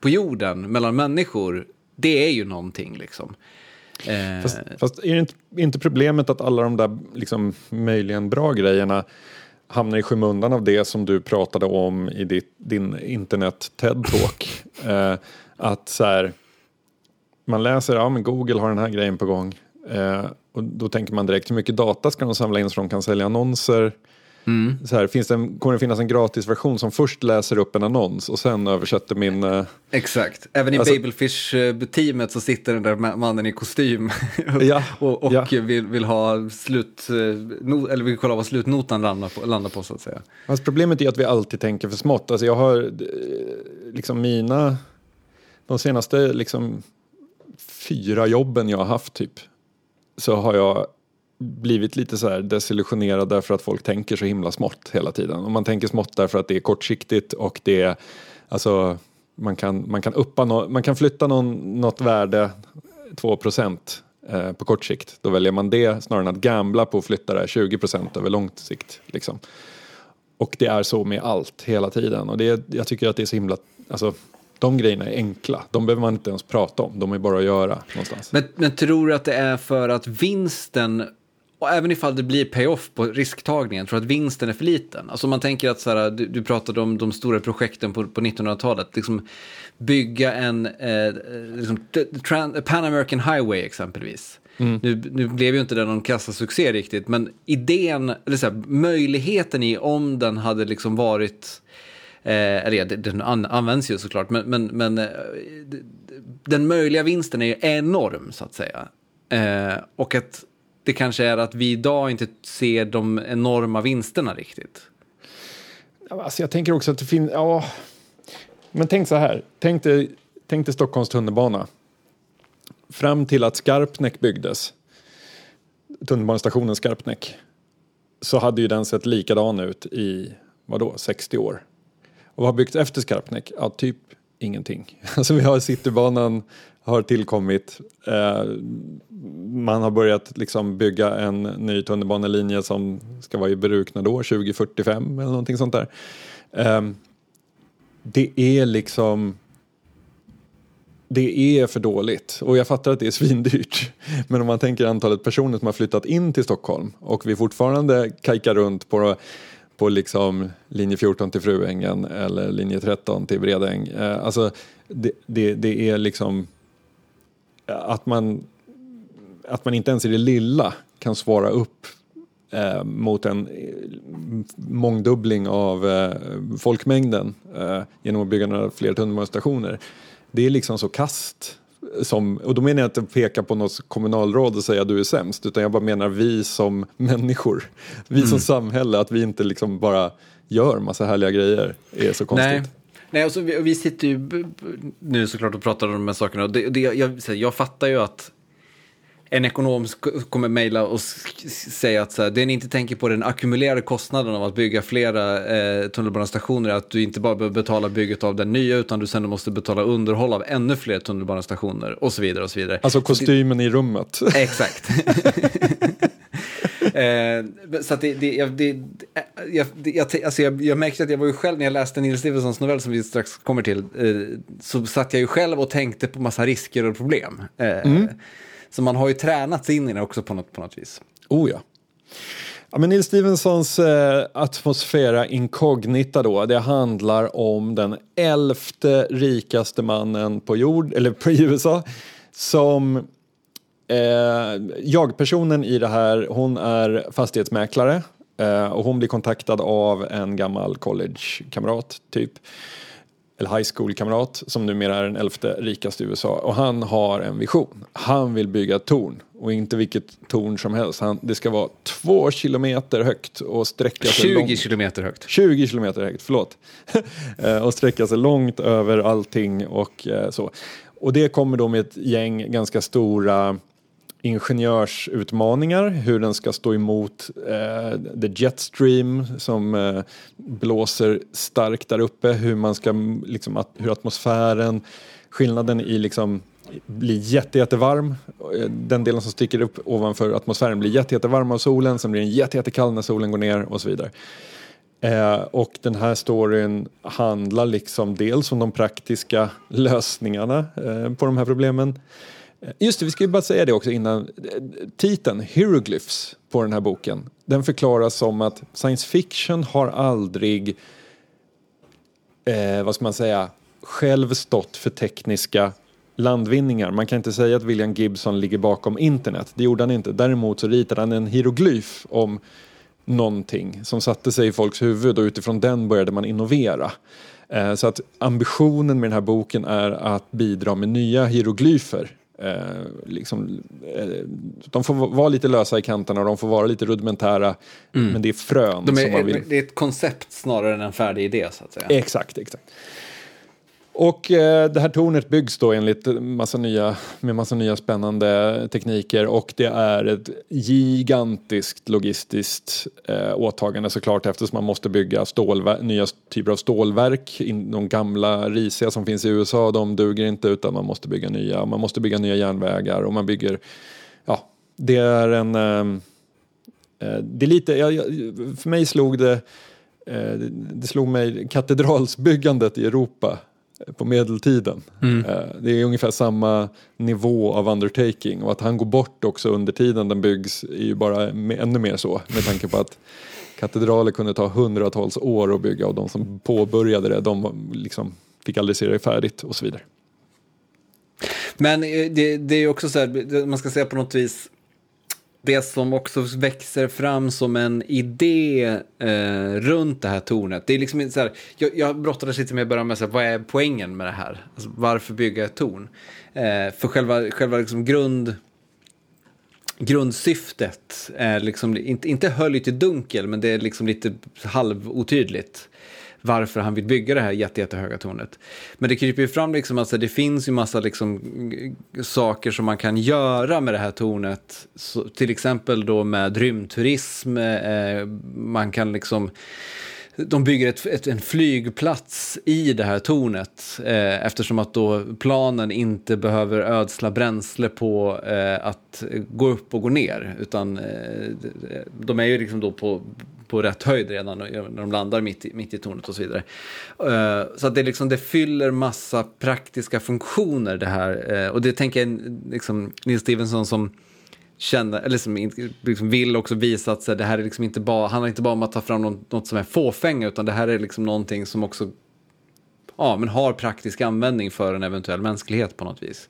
på jorden mellan människor, det är ju någonting liksom. Eh, Fast, fast är det inte, inte problemet att alla de där liksom, möjligen bra grejerna hamnar i skymundan av det som du pratade om i ditt, din internet TED-talk? eh, att så här, man läser, ja men Google har den här grejen på gång. Eh, och då tänker man direkt, hur mycket data ska de samla in så de kan sälja annonser? Mm. Så här, finns det en, kommer det finnas en gratisversion som först läser upp en annons och sen översätter min... Eh... Exakt, även i alltså, Babelfish-teamet så sitter den där mannen i kostym ja, och, och ja. vill, vill, ha slut, eh, no, eller vill kolla vad slutnotan landar på, landar på så att säga. Alltså, problemet är att vi alltid tänker för smått. Alltså, jag har eh, liksom mina, de senaste liksom, fyra jobben jag har haft typ, så har jag blivit lite så här desillusionerad därför att folk tänker så himla smått hela tiden. Och man tänker smått därför att det är kortsiktigt och det är, alltså, man kan, man kan, uppa no, man kan flytta någon, något värde 2 eh, på kort sikt. Då väljer man det snarare än att gambla på att flytta det 20% över lång sikt. Liksom. Och det är så med allt hela tiden. Och det, jag tycker att det är så himla, alltså, de grejerna är enkla. De behöver man inte ens prata om. De är bara att göra någonstans. Men, men tror du att det är för att vinsten och även ifall det blir payoff på risktagningen, tror att vinsten är för liten. Alltså man tänker att så här, du, du pratade om de stora projekten på, på 1900-talet. Liksom bygga en eh, liksom, Pan American Highway exempelvis. Mm. Nu, nu blev ju inte det någon kassasuccé riktigt, men idén, eller så här, möjligheten i om den hade liksom varit, Eh, eller ja, den används ju såklart, men, men, men eh, den möjliga vinsten är ju enorm så att säga. Eh, och att det kanske är att vi idag inte ser de enorma vinsterna riktigt. Alltså jag tänker också att det finns, ja, men tänk så här, tänk dig, tänk dig Stockholms tunnelbana. Fram till att Skarpnäck byggdes, tunnelbanestationen Skarpnäck, så hade ju den sett likadan ut i, vadå, 60 år. Och vad har byggts efter Skarpnäck? Ja, typ ingenting. Alltså vi har Citybanan har tillkommit. Eh, man har börjat liksom bygga en ny tunnelbanelinje som ska vara i bruk när då? 2045 eller någonting sånt där. Eh, det är liksom det är för dåligt och jag fattar att det är svindyrt. Men om man tänker antalet personer som har flyttat in till Stockholm och vi fortfarande kajkar runt på på liksom linje 14 till Fruängen eller linje 13 till Bredäng. Eh, alltså det, det, det, är liksom eh, att man, att man inte ens i det lilla kan svara upp eh, mot en eh, mångdubbling av eh, folkmängden eh, genom att bygga några fler tunnelbanestationer. Det är liksom så kast som, och då menar jag inte peka på något kommunalråd och säga du är sämst, utan jag bara menar vi som människor, vi mm. som samhälle, att vi inte liksom bara gör massa härliga grejer är så konstigt. Nej. Nej, alltså, vi, vi sitter ju nu såklart och pratar om de här sakerna. Och det, det, jag, jag fattar ju att en ekonom kommer mejla och säga att så här, det ni inte tänker på den ackumulerade kostnaden av att bygga flera eh, tunnelbanestationer att du inte bara behöver betala bygget av den nya utan du sen måste betala underhåll av ännu fler tunnelbanestationer och så vidare. och så vidare. Alltså kostymen det, i rummet. Exakt. eh, så att det, det, jag, det, jag, jag, alltså jag, jag märkte att jag var ju själv, när jag läste Neil Stephensons novell som vi strax kommer till, eh, så satt jag ju själv och tänkte på massa risker och problem. Eh, mm. Så man har ju tränats in i det också på något, på något vis. Oh ja. Ja, men Neil Stephensons eh, Atmosfera incognita då, det handlar om den elfte rikaste mannen på jord, eller på USA, som eh, jag-personen i det här, hon är fastighetsmäklare eh, och hon blir kontaktad av en gammal collegekamrat typ eller high school-kamrat som numera är den elfte rikaste i USA. Och han har en vision. Han vill bygga ett torn. Och inte vilket torn som helst. Han, det ska vara två kilometer högt och sträcka sig 20 långt. kilometer högt. 20 kilometer högt, förlåt. Eh, och sträcka sig långt över allting och eh, så. Och det kommer då med ett gäng ganska stora ingenjörsutmaningar, hur den ska stå emot eh, the jetstream som eh, blåser starkt där uppe, hur man ska, liksom, att, hur atmosfären, skillnaden i liksom blir jätte, jättevarm. Eh, den delen som sticker upp ovanför atmosfären blir jätte, jättevarm av solen, sen blir den jätte, jättekall när solen går ner och så vidare. Eh, och den här storyn handlar liksom dels om de praktiska lösningarna eh, på de här problemen Just det, vi ska ju bara säga det också innan. Titeln, Hieroglyphs, på den här boken, den förklaras som att science fiction har aldrig, eh, vad ska man säga, själv stått för tekniska landvinningar. Man kan inte säga att William Gibson ligger bakom internet. Det gjorde han inte. Däremot så ritade han en hieroglyf om någonting som satte sig i folks huvud och utifrån den började man innovera. Eh, så att ambitionen med den här boken är att bidra med nya hieroglyfer. Eh, liksom, eh, de får vara lite lösa i kanterna och de får vara lite rudimentära. Mm. Men det är frön de är, som man vill. Det är ett koncept snarare än en färdig idé så att säga. Exakt, exakt. Och eh, det här tornet byggs då enligt massa nya, med massa nya spännande tekniker och det är ett gigantiskt logistiskt eh, åtagande såklart eftersom man måste bygga nya typer av stålverk. In, de gamla risiga som finns i USA de duger inte utan man måste bygga nya. Man måste bygga nya järnvägar och man bygger, ja, det är en ehm, eh, det är lite, ja, för mig slog det eh, det slog mig katedralsbyggandet i Europa på medeltiden. Mm. Eh, det är ungefär samma nivå av undertaking och att han går bort också under tiden den byggs är ju bara ännu mer så med tanke på att katedraler kunde ta hundratals år att bygga och de som påbörjade det de liksom fick aldrig se det färdigt och så vidare. Men eh, det, det är också så här, man ska säga på något vis, det som också växer fram som en idé eh, runt det här tornet. Det är liksom så här, jag, jag brottades lite med att börja med, så här, vad är poängen med det här? Alltså, varför bygga ett torn? Eh, för själva, själva liksom grund, grundsyftet är liksom, inte, inte höljt i dunkel, men det är liksom lite halvotydligt varför han vill bygga det här jätte, jättehöga tornet. Men det kryper ju fram liksom, alltså, det finns ju massa liksom, eh, saker som man kan göra med det här tornet. Så, till exempel då med rymdturism, eh, eh, man kan liksom de bygger ett, ett, en flygplats i det här tornet eh, eftersom att då planen inte behöver ödsla bränsle på eh, att gå upp och gå ner. Utan eh, de är ju liksom då på på rätt höjd redan när de landar mitt i, mitt i tornet och så vidare. Uh, så att det, liksom, det fyller massa praktiska funktioner det här. Uh, och det tänker jag liksom, Nils Stevenson som känner, eller som liksom vill också visa att så det här är liksom inte bara, handlar inte bara om att ta fram något, något som är fåfänga utan det här är liksom någonting som också ja, men har praktisk användning för en eventuell mänsklighet på något vis.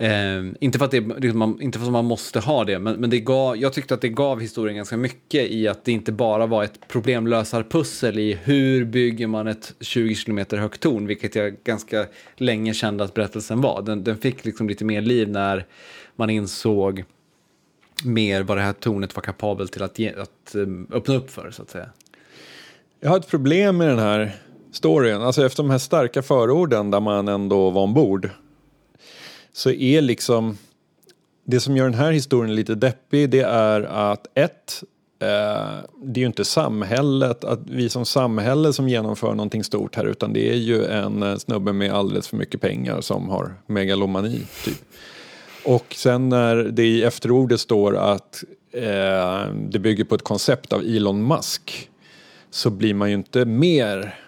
Eh, inte, för att det, liksom, inte för att man måste ha det, men, men det gav, jag tyckte att det gav historien ganska mycket i att det inte bara var ett problemlösarpussel i hur bygger man ett 20 km högt torn, vilket jag ganska länge kände att berättelsen var. Den, den fick liksom lite mer liv när man insåg mer vad det här tornet var kapabelt till att, ge, att ehm, öppna upp för, så att säga. Jag har ett problem med den här storyn, alltså efter de här starka förorden där man ändå var ombord så är liksom det som gör den här historien lite deppig det är att ett, eh, det är ju inte samhället, att vi som samhälle som genomför någonting stort här utan det är ju en eh, snubbe med alldeles för mycket pengar som har megalomani typ. Och sen när det i efterordet står att eh, det bygger på ett koncept av Elon Musk så blir man ju inte mer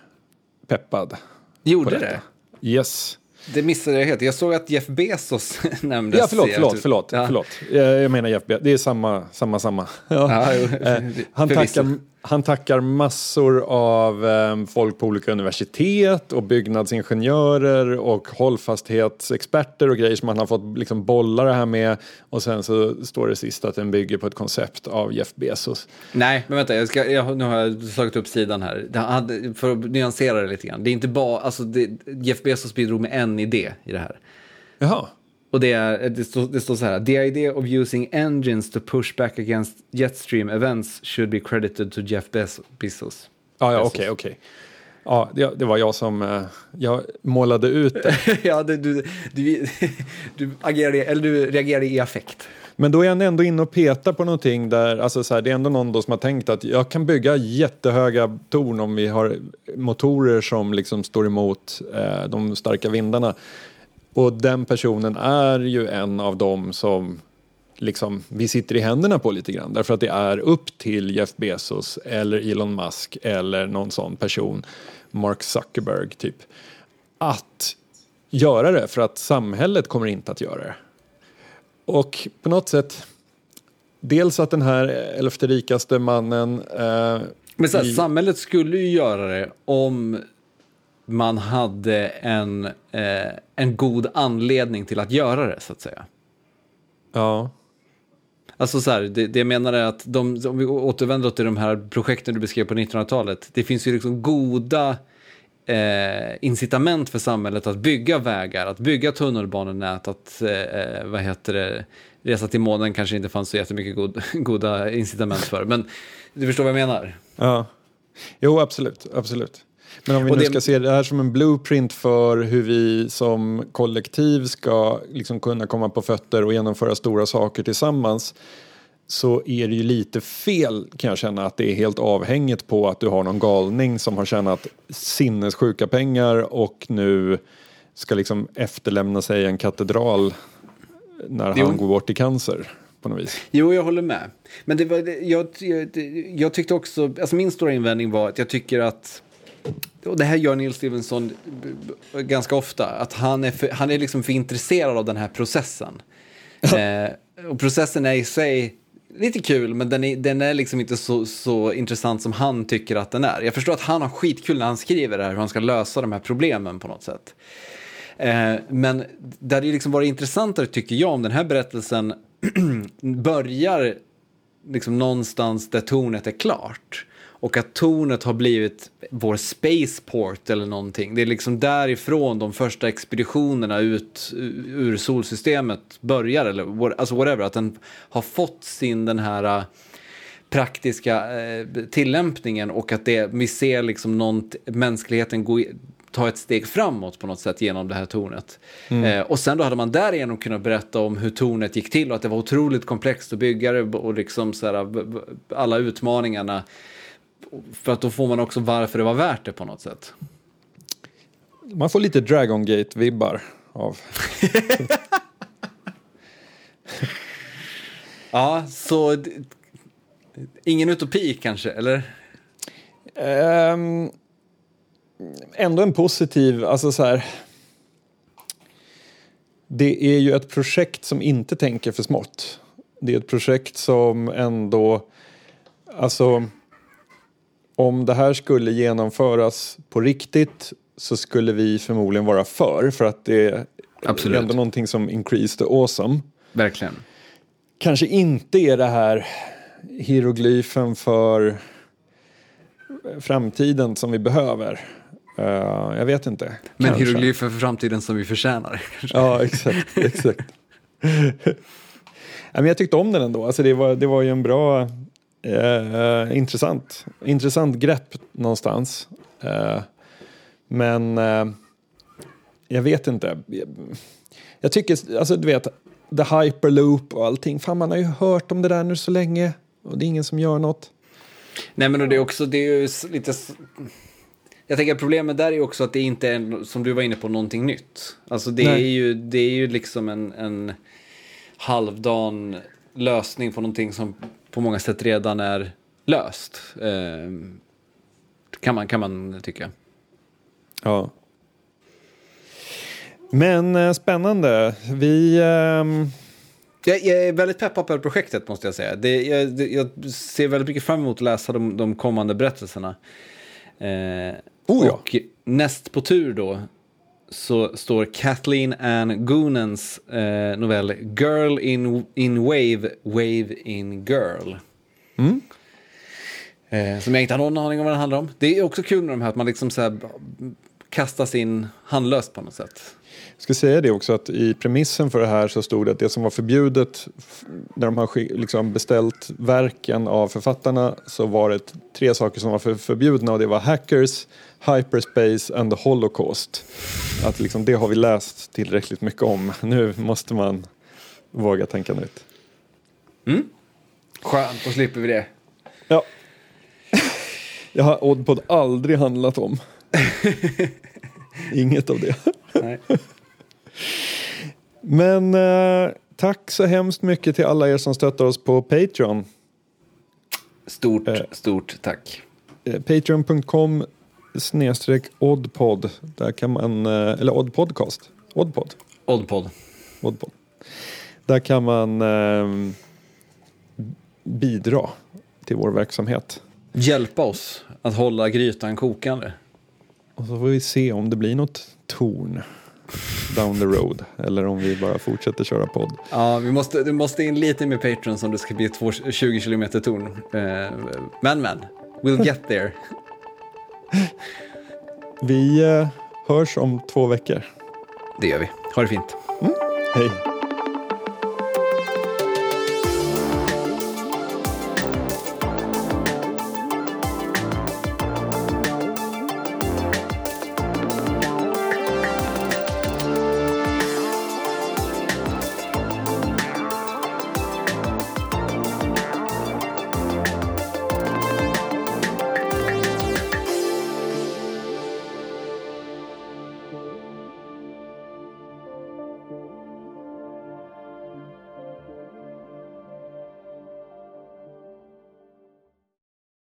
peppad. Gjorde det? Yes. Det missade jag helt. Jag såg att Jeff Bezos nämndes. Ja, förlåt, förlåt, förlåt. Ja. förlåt. Jag, jag menar Jeff Bezos. Det är samma, samma, samma. Ja. Ja, eh, han tackar han tackar massor av eh, folk på olika universitet och byggnadsingenjörer och hållfasthetsexperter och grejer som han har fått liksom bolla det här med. Och sen så står det sist att den bygger på ett koncept av Jeff Bezos. Nej, men vänta, jag ska, jag, nu har jag slagit upp sidan här. för att nyansera det lite grann. Det är inte bara, alltså det, Jeff Bezos bidrog med en idé i det här. Jaha. Och det, är, det, står, det står så här. The idea of using engines to push back against jetstream events should be credited to Jeff Bezos. Ah, ja, okej, okej. Okay, Ja, det, det, var jag som uh, jag målade ut det. ja, det, du, du, du, agerade, eller du reagerade i affekt. Men då är han ändå inne och petar på någonting där, alltså så här, det är ändå någon som har tänkt att jag kan bygga jättehöga torn om vi har motorer som liksom står emot eh, de starka vindarna. Och den personen är ju en av dem som liksom, vi sitter i händerna på lite grann. Därför att det är upp till Jeff Bezos eller Elon Musk eller någon sån person, Mark Zuckerberg typ, att göra det för att samhället kommer inte att göra det. Och på något sätt, dels att den här elfte rikaste mannen... Eh, Men så här, i... samhället skulle ju göra det om man hade en, eh, en god anledning till att göra det, så att säga. Ja. Alltså så här, det, det jag menar är att de, om vi återvänder till de här projekten du beskrev på 1900-talet, det finns ju liksom goda eh, incitament för samhället att bygga vägar, att bygga tunnelbanenät, att eh, vad heter det, resa till månen kanske inte fanns så jättemycket god, goda incitament för. Men du förstår vad jag menar? Ja. Jo, absolut. absolut. Men om vi Och nu det- ska se det här som en blueprint för hur vi som kollektiv ska liksom kunna komma på fötter och genomföra stora saker tillsammans så är det ju lite fel kan jag känna att det är helt avhängigt på att du har någon galning som har tjänat sinnessjuka pengar och nu ska liksom efterlämna sig en katedral när Jo. han går bort i cancer på något vis. Jo, jag håller med. Men det var, jag, jag, jag tyckte också, alltså min stora invändning var att jag tycker att, och det här gör Neil Stevenson ganska ofta, att han är, för, han är liksom för intresserad av den här processen. eh, och processen är i sig lite kul, men den är, den är liksom inte så, så intressant som han tycker att den är. Jag förstår att han har skitkul när han skriver det här, hur han ska lösa de här problemen på något sätt. Eh, men det liksom varit intressantare tycker jag om den här berättelsen börjar liksom någonstans där tornet är klart. Och att tornet har blivit vår spaceport eller någonting. Det är liksom därifrån de första expeditionerna ut ur solsystemet börjar. Eller alltså whatever, att den har fått sin den här äh, praktiska eh, tillämpningen och att det, vi ser liksom någon, mänskligheten gå, ta ett steg framåt på något sätt genom det här tornet. Eh, och sen då hade man därigenom kunnat berätta om hur tornet gick till och att det var otroligt komplext att bygga det och liksom så här, alla utmaningarna. För att då får man också varför det var värt det på något sätt. Man får lite Dragon Gate-vibbar av Ja, så ingen utopi kanske, eller? Ehm, ändå en positiv, alltså så här. Det är ju ett projekt som inte tänker för smått. Det är ett projekt som ändå, alltså om det här skulle genomföras på riktigt så skulle vi förmodligen vara för, för att det Absolut. är ändå någonting som increase the awesome. Verkligen. Kanske inte är det här hieroglyfen för framtiden som vi behöver. Eh, jag vet inte. Men Kanske. hieroglyfer för framtiden som vi förtjänar. Ja, exakt. exakt. Ja, men jag tyckte om den ändå. Alltså det, var, det var ju en bra, eh, intressant, intressant grepp någonstans. Eh, men eh, jag vet inte. Jag, tycker, alltså du vet, the hyperloop och allting. Fan, man har ju hört om det där nu så länge och det är ingen som gör något. Nej men och det är också, det är ju lite... Jag tänker att problemet där är också att det inte är, som du var inne på, någonting nytt. Alltså det Nej. är ju, det är ju liksom en, en halvdan lösning på någonting som på många sätt redan är löst. Eh, kan, man, kan man tycka. Ja. Men eh, spännande. Vi... ehm, Jag, jag är väldigt peppad på det här projektet måste jag säga. Det, jag, det, jag ser väldigt mycket fram emot att läsa de, de kommande berättelserna. Eh, Oh ja. Och näst på tur då så står Kathleen Ann Goonens eh, novell Girl in, in Wave, Wave in Girl. Mm. Eh, som jag inte har någon aning om vad den handlar om. Det är också kul med de här att man liksom så här kastas in handlöst på något sätt. Jag ska säga det också att i premissen för det här så stod det att det som var förbjudet när de har liksom beställt verken av författarna så var det tre saker som var för förbjudna och det var hackers, hyperspace and the holocaust. Att liksom det har vi läst tillräckligt mycket om. Nu måste man våga tänka nytt. Skönt, då slipper vi det. Ja. Jag har Oddpod aldrig handlat om. Inget av det. Nej. Men eh, tack så hemskt mycket till alla er som stöttar oss på Patreon. Stort, Eh. stort tack. Eh, Patreon.com snedstreck oddpod. Där kan man, eh, eller oddpodcast. Oddpod. Oddpod. oddpod. Där kan man eh, bidra till vår verksamhet. Hjälpa oss att hålla grytan kokande. Och så får vi se om det blir något torn down the road. Eller om vi bara fortsätter köra podd. Ja, vi måste, du måste in lite med Patrons om det ska bli ett 20 km torn. Eh, men, men, we'll get there. Vi eh, hörs om två veckor. Det gör vi. Ha det fint. Hej.